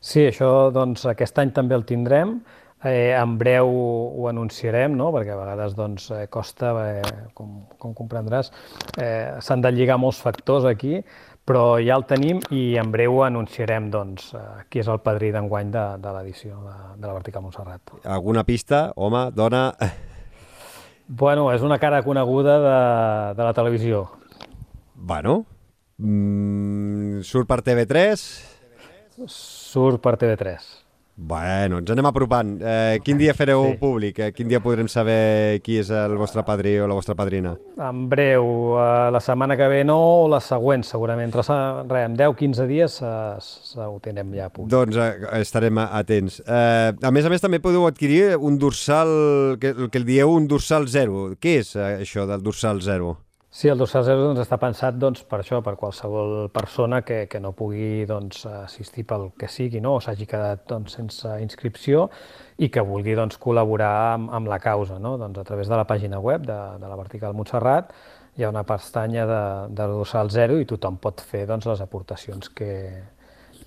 Sí, això doncs, aquest any també el tindrem. Eh, en breu ho anunciarem, no? perquè a vegades doncs, costa, eh, com, com comprendràs, eh, s'han de lligar molts factors aquí, però ja el tenim i en breu anunciarem doncs, eh, qui és el padrí d'enguany de, de l'edició de, de la Vertical Montserrat. Alguna pista? Home, dona... Bueno, és una cara coneguda de, de la televisió. Bueno, mm, surt per TV3? Surt per TV3. Bueno, ens anem apropant. Eh, quin dia fareu sí. públic? Eh, quin dia podrem saber qui és el vostre padrí o la vostra padrina? En breu, eh, la setmana que ve no, o la següent segurament. Entre, res, en 10-15 dies eh, ho tindrem ja a punt. Doncs eh, estarem atents. Eh, a més a més també podeu adquirir un dorsal, que, que el dieu un dorsal zero. Què és eh, això del dorsal zero? Sí, el dorsal zero doncs, està pensat doncs, per això, per qualsevol persona que, que no pugui doncs, assistir pel que sigui no? o s'hagi quedat doncs, sense inscripció i que vulgui doncs, col·laborar amb, amb la causa. No? Doncs, a través de la pàgina web de, de la Vertical Montserrat hi ha una pestanya de, de dorsal zero i tothom pot fer doncs, les aportacions que,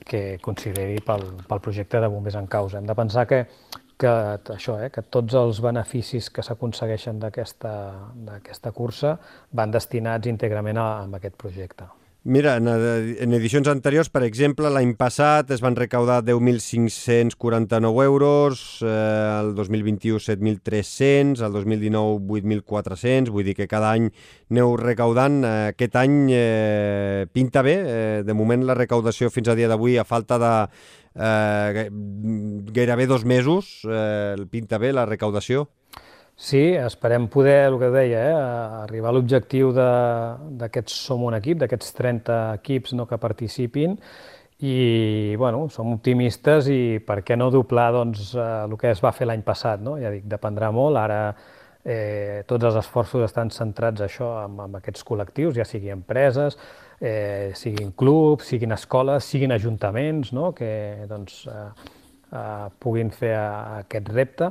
que consideri pel, pel projecte de Bombers en Causa. Hem de pensar que que això, eh, que tots els beneficis que s'aconsegueixen d'aquesta cursa van destinats íntegrament a, a aquest projecte. Mira, en, en edicions anteriors, per exemple, l'any passat es van recaudar 10.549 euros, eh, el 2021 7.300, el 2019 8.400, vull dir que cada any aneu recaudant. Eh, aquest any eh, pinta bé, eh, de moment la recaudació fins a dia d'avui, a falta de eh, gairebé dos mesos, eh, pinta bé la recaudació. Sí, esperem poder, el que deia, eh, arribar a l'objectiu d'aquests Som un equip, d'aquests 30 equips no, que participin, i bueno, som optimistes i per què no doblar doncs, eh, el que es va fer l'any passat. No? Ja dic, dependrà molt, ara eh, tots els esforços estan centrats això amb, amb aquests col·lectius, ja sigui empreses, eh, siguin clubs, siguin escoles, siguin ajuntaments, no? que doncs, eh, eh, puguin fer aquest repte.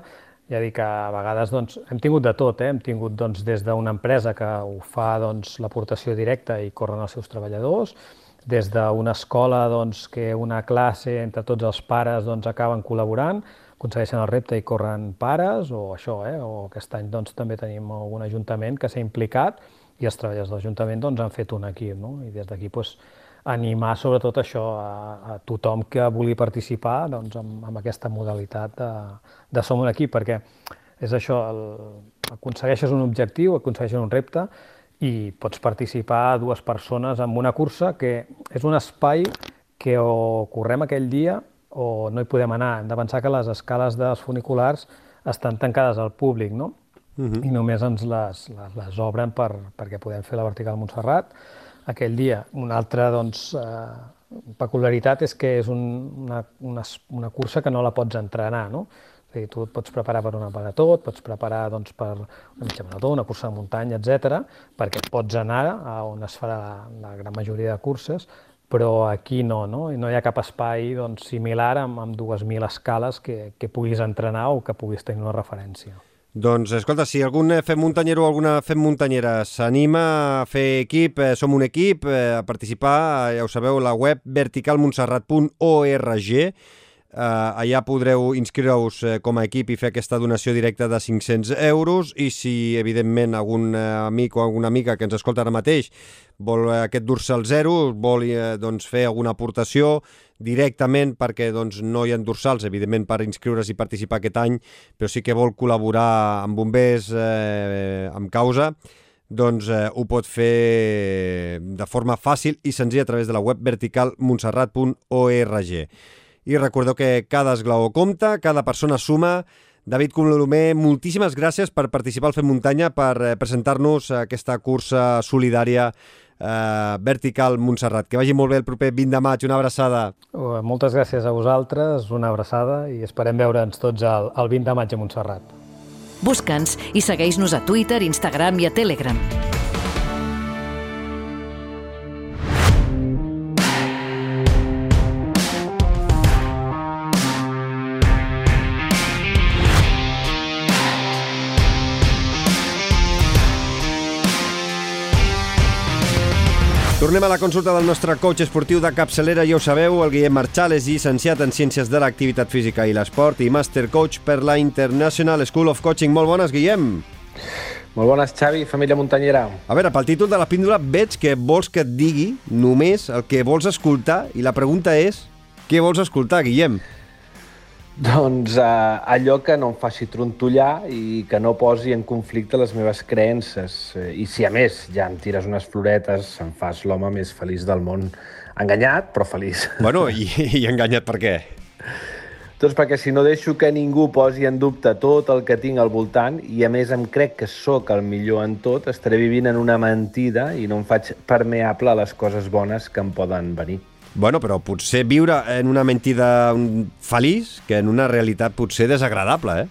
Ja dic que a vegades doncs, hem tingut de tot, eh? hem tingut doncs, des d'una empresa que ho fa doncs, l'aportació directa i corren els seus treballadors, des d'una escola doncs, que una classe entre tots els pares doncs, acaben col·laborant, aconsegueixen el repte i corren pares, o això, eh? o aquest any doncs, també tenim algun ajuntament que s'ha implicat i els treballadors de l'Ajuntament doncs, han fet un equip, no? i des d'aquí doncs, animar sobretot això a, a tothom que vulgui participar doncs, amb, amb aquesta modalitat de, de som un equip, perquè és això, el, aconsegueixes un objectiu, aconsegueixes un repte i pots participar dues persones en una cursa que és un espai que o correm aquell dia o no hi podem anar. Hem de pensar que les escales dels funiculars estan tancades al públic, no? Uh -huh. i només ens les, les, les obren per, perquè podem fer la vertical Montserrat aquell dia. Una altra doncs, eh, peculiaritat és que és un, una, una, una cursa que no la pots entrenar, no? És a dir, tu et pots preparar per una marató, et pots preparar doncs, per una mitja marató, una cursa de muntanya, etc, perquè pots anar a on es farà la, la gran majoria de curses, però aquí no, no? No hi ha cap espai doncs, similar amb, amb 2.000 escales que, que puguis entrenar o que puguis tenir una referència. Doncs, escolta, si algun fem muntanyero o alguna fem muntanyera s'anima a fer equip, eh, som un equip, eh, a participar, ja ho sabeu, la web verticalmontserrat.org, eh, allà podreu inscriure-us eh, com a equip i fer aquesta donació directa de 500 euros i si, evidentment, algun eh, amic o alguna amiga que ens escolta ara mateix vol aquest dorsal zero, vol eh, doncs, fer alguna aportació, directament perquè doncs, no hi ha dorsals, evidentment, per inscriure's i participar aquest any, però sí que vol col·laborar amb bombers eh, amb causa, doncs eh, ho pot fer de forma fàcil i senzilla a través de la web verticalmontserrat.org. I recordeu que cada esglaó compta, cada persona suma. David Colomer, moltíssimes gràcies per participar al Fem Muntanya, per eh, presentar-nos aquesta cursa solidària eh, Vertical Montserrat. Que vagi molt bé el proper 20 de maig. Una abraçada. Uh, moltes gràcies a vosaltres, una abraçada i esperem veure'ns tots el, el 20 de maig a Montserrat. Busca'ns i segueix-nos a Twitter, Instagram i a Telegram. Tornem a la consulta del nostre coach esportiu de capçalera, ja ho sabeu, el Guillem Marchal és llicenciat en Ciències de l'Activitat Física i l'Esport i Master Coach per la International School of Coaching. Molt bones, Guillem. Molt bones, Xavi, família muntanyera. A veure, pel títol de la píndola veig que vols que et digui només el que vols escoltar i la pregunta és què vols escoltar, Guillem? Doncs eh, allò que no em faci trontollar i que no posi en conflicte les meves creences. Eh, I si a més ja em tires unes floretes, em fas l'home més feliç del món. Enganyat, però feliç. Bueno, i, i enganyat per què? Doncs perquè si no deixo que ningú posi en dubte tot el que tinc al voltant i a més em crec que sóc el millor en tot, estaré vivint en una mentida i no em faig permeable a les coses bones que em poden venir. Bueno, però potser viure en una mentida feliç que en una realitat potser desagradable, eh?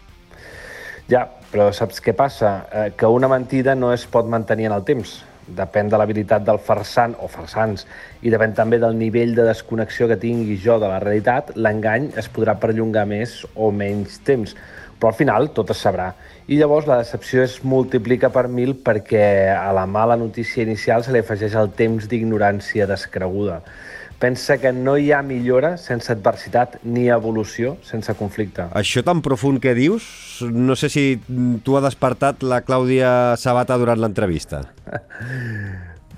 Ja, però saps què passa? Eh, que una mentida no es pot mantenir en el temps. Depèn de l'habilitat del farsant o farsants i depèn també del nivell de desconnexió que tingui jo de la realitat, l'engany es podrà perllongar més o menys temps. Però al final tot es sabrà. I llavors la decepció es multiplica per mil perquè a la mala notícia inicial se li afegeix el temps d'ignorància descreguda. Pensa que no hi ha millora sense adversitat ni evolució sense conflicte. Això tan profund que dius, no sé si tu ha despertat la Clàudia Sabata durant l'entrevista.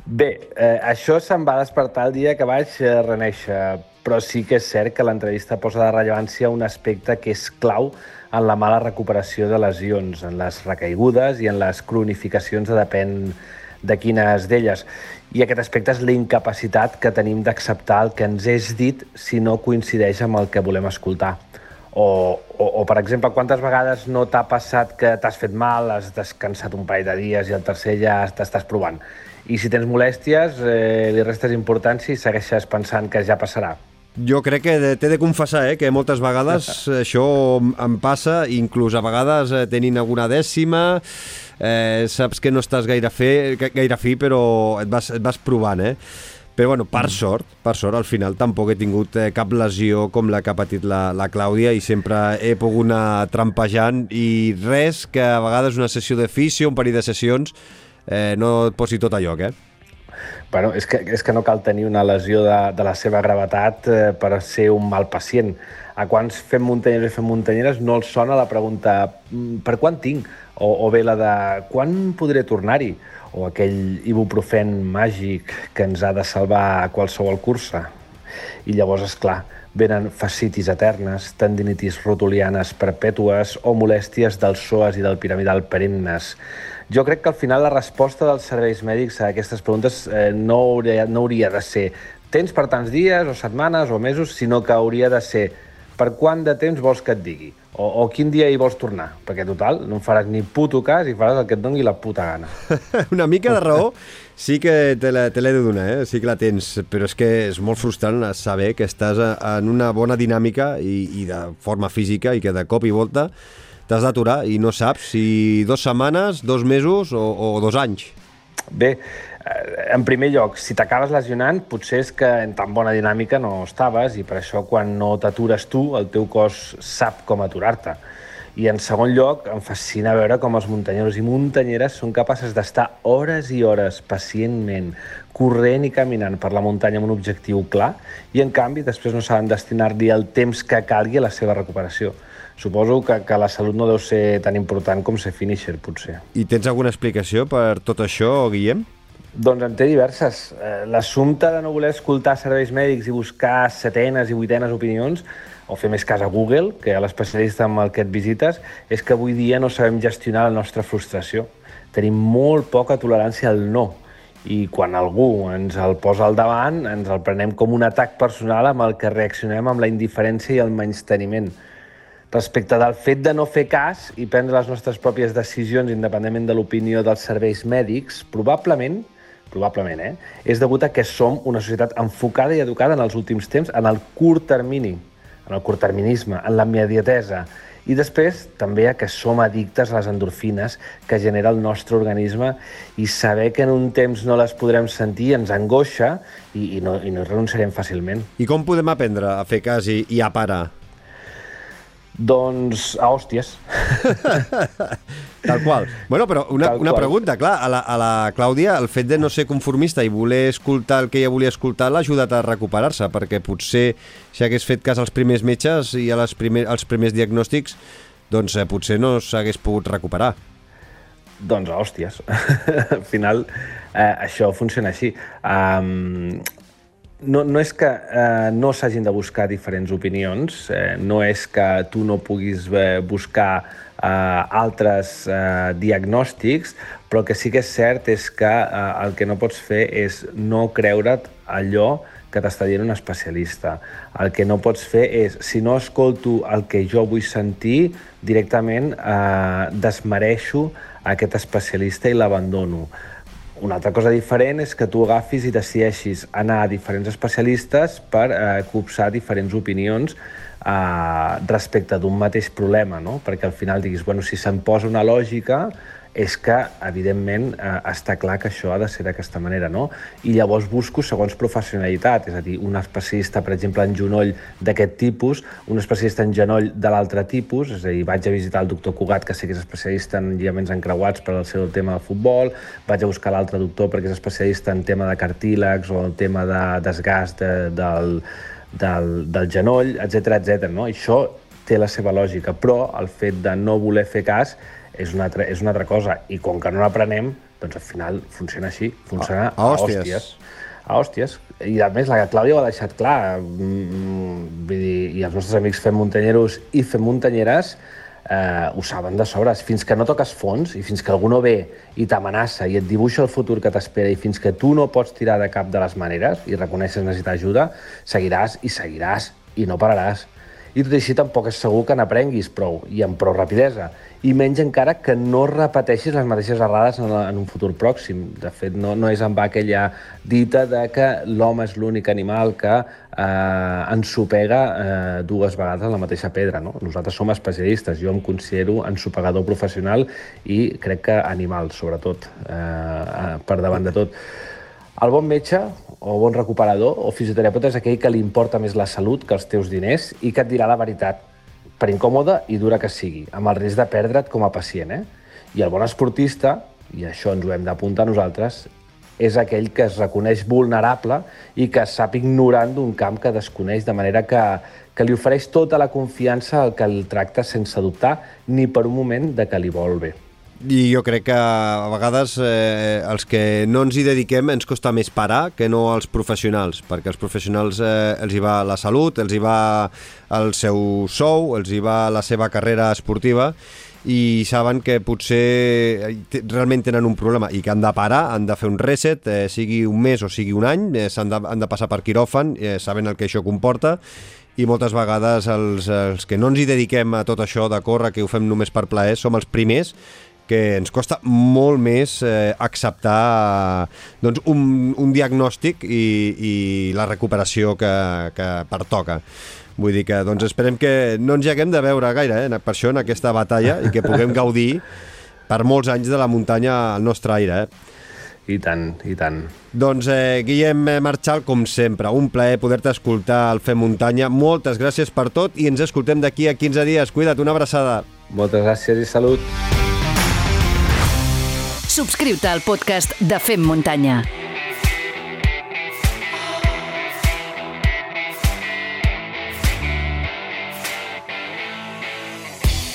Bé, eh, això se'm va despertar el dia que vaig eh, reneixer, però sí que és cert que l'entrevista posa de rellevància un aspecte que és clau en la mala recuperació de lesions, en les recaigudes i en les cronificacions de depèn de quines d'elles. I aquest aspecte és la incapacitat que tenim d'acceptar el que ens és dit si no coincideix amb el que volem escoltar. O, o, o per exemple, quantes vegades no t'ha passat que t'has fet mal, has descansat un parell de dies i el tercer ja t'estàs provant. I si tens molèsties, eh, li restes importància i segueixes pensant que ja passarà. Jo crec que t'he de confessar eh, que moltes vegades això em passa, inclús a vegades eh, tenint alguna dècima, eh, saps que no estàs gaire, fe, gaire fi, però et vas, et vas provant, eh? Però, bueno, per mm. sort, per sort, al final tampoc he tingut eh, cap lesió com la que ha patit la, la Clàudia i sempre he pogut anar trampejant i res que a vegades una sessió de fisio, un parell de sessions, eh, no et posi tot a lloc, eh? Bueno, és que, és que no cal tenir una lesió de, de la seva gravetat eh, per ser un mal pacient. A quants fem muntanyers i fem muntanyeres no els sona la pregunta mm, per quan tinc? O, o bé la de quan podré tornar-hi? O aquell ibuprofen màgic que ens ha de salvar a qualsevol cursa. I llavors, és clar, venen fascitis eternes, tendinitis rotulianes perpètues o molèsties del psoas i del piramidal perennes. Jo crec que al final la resposta dels serveis mèdics a aquestes preguntes eh, no, hauria, no hauria de ser tens per tants dies o setmanes o mesos, sinó que hauria de ser per quant de temps vols que et digui? O, o quin dia hi vols tornar? Perquè, total, no em faràs ni puto cas i faràs el que et doni la puta gana. Una mica de raó sí que te l'he de donar, eh? sí que la tens, però és que és molt frustrant saber que estàs en una bona dinàmica i, i de forma física i que de cop i volta t'has d'aturar i no saps si dos setmanes, dos mesos o, o dos anys. Bé, Eh, en primer lloc, si t'acabes lesionant, potser és que en tan bona dinàmica no estaves i per això quan no t'atures tu, el teu cos sap com aturar-te. I en segon lloc, em fascina veure com els muntanyeros i muntanyeres són capaces d'estar hores i hores pacientment, corrent i caminant per la muntanya amb un objectiu clar i, en canvi, després no saben destinar-li el temps que calgui a la seva recuperació. Suposo que, que la salut no deu ser tan important com ser finisher, potser. I tens alguna explicació per tot això, Guillem? Doncs en té diverses. Eh, l'assumpte de no voler escoltar serveis mèdics i buscar setenes i vuitenes opinions, o fer més cas a Google, que a l'especialista amb el que et visites, és que avui dia no sabem gestionar la nostra frustració. Tenim molt poca tolerància al no, i quan algú ens el posa al davant, ens el prenem com un atac personal amb el que reaccionem amb la indiferència i el menysteniment. Respecte del fet de no fer cas i prendre les nostres pròpies decisions independentment de l'opinió dels serveis mèdics, probablement probablement, eh? és degut a que som una societat enfocada i educada en els últims temps en el curt termini, en el curtterminisme, en la immediatesa, i després també a que som addictes a les endorfines que genera el nostre organisme i saber que en un temps no les podrem sentir ens angoixa i, i, no, i no renunciarem fàcilment. I com podem aprendre a fer cas i, i a parar? Doncs a hòsties. Tal qual. Bueno, però una, Tal una qual. pregunta, clar, a la, a la Clàudia, el fet de no ser conformista i voler escoltar el que ella volia escoltar l'ha ajudat a recuperar-se, perquè potser si hagués fet cas als primers metges i a les primer, als primers diagnòstics, doncs eh, potser no s'hagués pogut recuperar. Doncs, hòsties, al final eh, això funciona així. Um, no, no és que eh, no s'hagin de buscar diferents opinions, eh, no és que tu no puguis eh, buscar eh, altres eh, diagnòstics, però el que sí que és cert és que eh, el que no pots fer és no creure't allò que t'està dient un especialista. El que no pots fer és, si no escolto el que jo vull sentir, directament eh, desmereixo aquest especialista i l'abandono. Una altra cosa diferent és que tu agafis i decideixis anar a diferents especialistes per eh, copsar diferents opinions eh, respecte d'un mateix problema, no? perquè al final diguis, bueno, si se'n posa una lògica, és que, evidentment, eh, està clar que això ha de ser d'aquesta manera, no? I llavors busco segons professionalitat, és a dir, un especialista, per exemple, en genoll d'aquest tipus, un especialista en genoll de l'altre tipus, és a dir, vaig a visitar el doctor Cugat, que sí que és especialista en lligaments encreuats per al seu tema de futbol, vaig a buscar l'altre doctor perquè és especialista en tema de cartílegs o el tema de desgast de, del, del, del genoll, etc etc. no? Això té la seva lògica, però el fet de no voler fer cas és una altra, és una altra cosa. I com que no l'aprenem, doncs al final funciona així, funciona A- a a, hòsties. hòsties. A hòsties. I a més, la Clàudia ho ha deixat clar. Mm, vull dir, I els nostres amics fem muntanyeros i fem muntanyeres eh, ho saben de sobres. Fins que no toques fons i fins que algú no ve i t'amenaça i et dibuixa el futur que t'espera i fins que tu no pots tirar de cap de les maneres i reconeixes necessitar ajuda, seguiràs i seguiràs i no pararàs. I tot així tampoc és segur que n'aprenguis prou i amb prou rapidesa. I menys encara que no repeteixis les mateixes errades en, en un futur pròxim. De fet, no, no és amb aquella dita de que l'home és l'únic animal que eh, ensopega eh, dues vegades la mateixa pedra. No? Nosaltres som especialistes. Jo em considero ensopegador professional i crec que animal, sobretot, eh, eh, per davant de tot. El bon metge o bon recuperador o fisioterapeuta és aquell que li importa més la salut que els teus diners i que et dirà la veritat, per incòmoda i dura que sigui, amb el risc de perdre't com a pacient. Eh? I el bon esportista, i això ens ho hem d'apuntar nosaltres, és aquell que es reconeix vulnerable i que sap ignorant d'un camp que desconeix, de manera que, que li ofereix tota la confiança al que el tracta sense dubtar ni per un moment de que li vol bé. I jo crec que a vegades eh, els que no ens hi dediquem ens costa més parar que no els professionals, perquè els professionals eh, els hi va la salut, els hi va el seu sou, els hi va la seva carrera esportiva i saben que potser eh, realment tenen un problema i que han de parar, han de fer un reset, eh, sigui un mes o sigui un any, eh, s'han de, han de passar per quiròfan, eh, saben el que això comporta i moltes vegades els, els que no ens hi dediquem a tot això de córrer, que ho fem només per plaer, som els primers que ens costa molt més eh, acceptar doncs, un, un diagnòstic i, i la recuperació que, que pertoca. Vull dir que doncs, esperem que no ens hi haguem de veure gaire eh, per això en aquesta batalla i que puguem gaudir per molts anys de la muntanya al nostre aire. Eh? I tant, i tant. Doncs, eh, Guillem Marchal, com sempre, un plaer poder-te escoltar al Fem Muntanya. Moltes gràcies per tot i ens escoltem d'aquí a 15 dies. Cuida't, una abraçada. Moltes gràcies i salut. Subscriu-te al podcast de Fem Muntanya.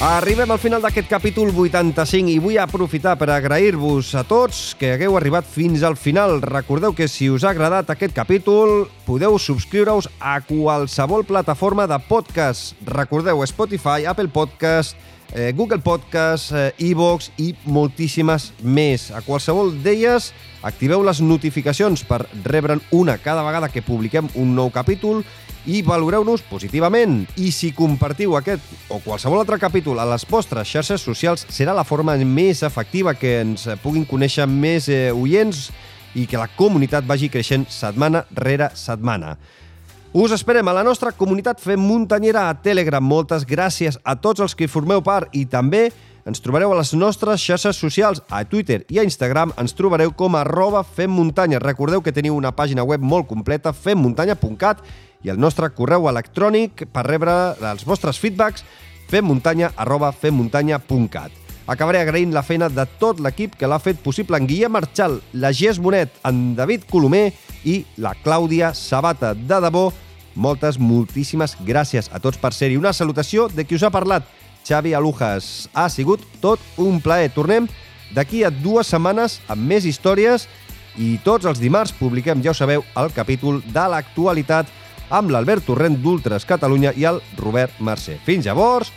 Arribem al final d'aquest capítol 85 i vull aprofitar per agrair-vos a tots que hagueu arribat fins al final. Recordeu que si us ha agradat aquest capítol podeu subscriure-us a qualsevol plataforma de podcast. Recordeu Spotify, Apple Podcast, eh, Google Podcast, eh, iVoox i moltíssimes més. A qualsevol d'elles activeu les notificacions per rebre'n una cada vegada que publiquem un nou capítol i valoreu-nos positivament. I si compartiu aquest o qualsevol altre capítol a les vostres xarxes socials, serà la forma més efectiva que ens puguin conèixer més eh, oients i que la comunitat vagi creixent setmana rere setmana. Us esperem a la nostra comunitat Fem Muntanyera a Telegram. Moltes gràcies a tots els que hi formeu part i també ens trobareu a les nostres xarxes socials, a Twitter i a Instagram. Ens trobareu com a arroba femmuntanya. Recordeu que teniu una pàgina web molt completa, femmuntanya.cat, i el nostre correu electrònic per rebre els vostres feedbacks femmuntanya arroba femmuntanya.cat. Acabaré agraint la feina de tot l'equip que l'ha fet possible en Guillem Marchal, la Gés Bonet, en David Colomer i la Clàudia Sabata. De debò, moltes, moltíssimes gràcies a tots per ser-hi. Una salutació de qui us ha parlat, Xavi Alujas. Ha sigut tot un plaer. Tornem d'aquí a dues setmanes amb més històries i tots els dimarts publiquem, ja ho sabeu, el capítol de l'actualitat amb l'Albert Torrent d'Ultres Catalunya i el Robert Mercè. Fins llavors,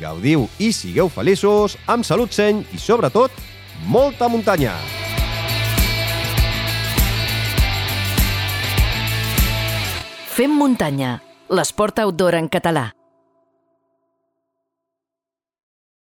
gaudiu i sigueu feliços, amb salut seny i, sobretot, molta muntanya! Fem muntanya, l'esport outdoor en català.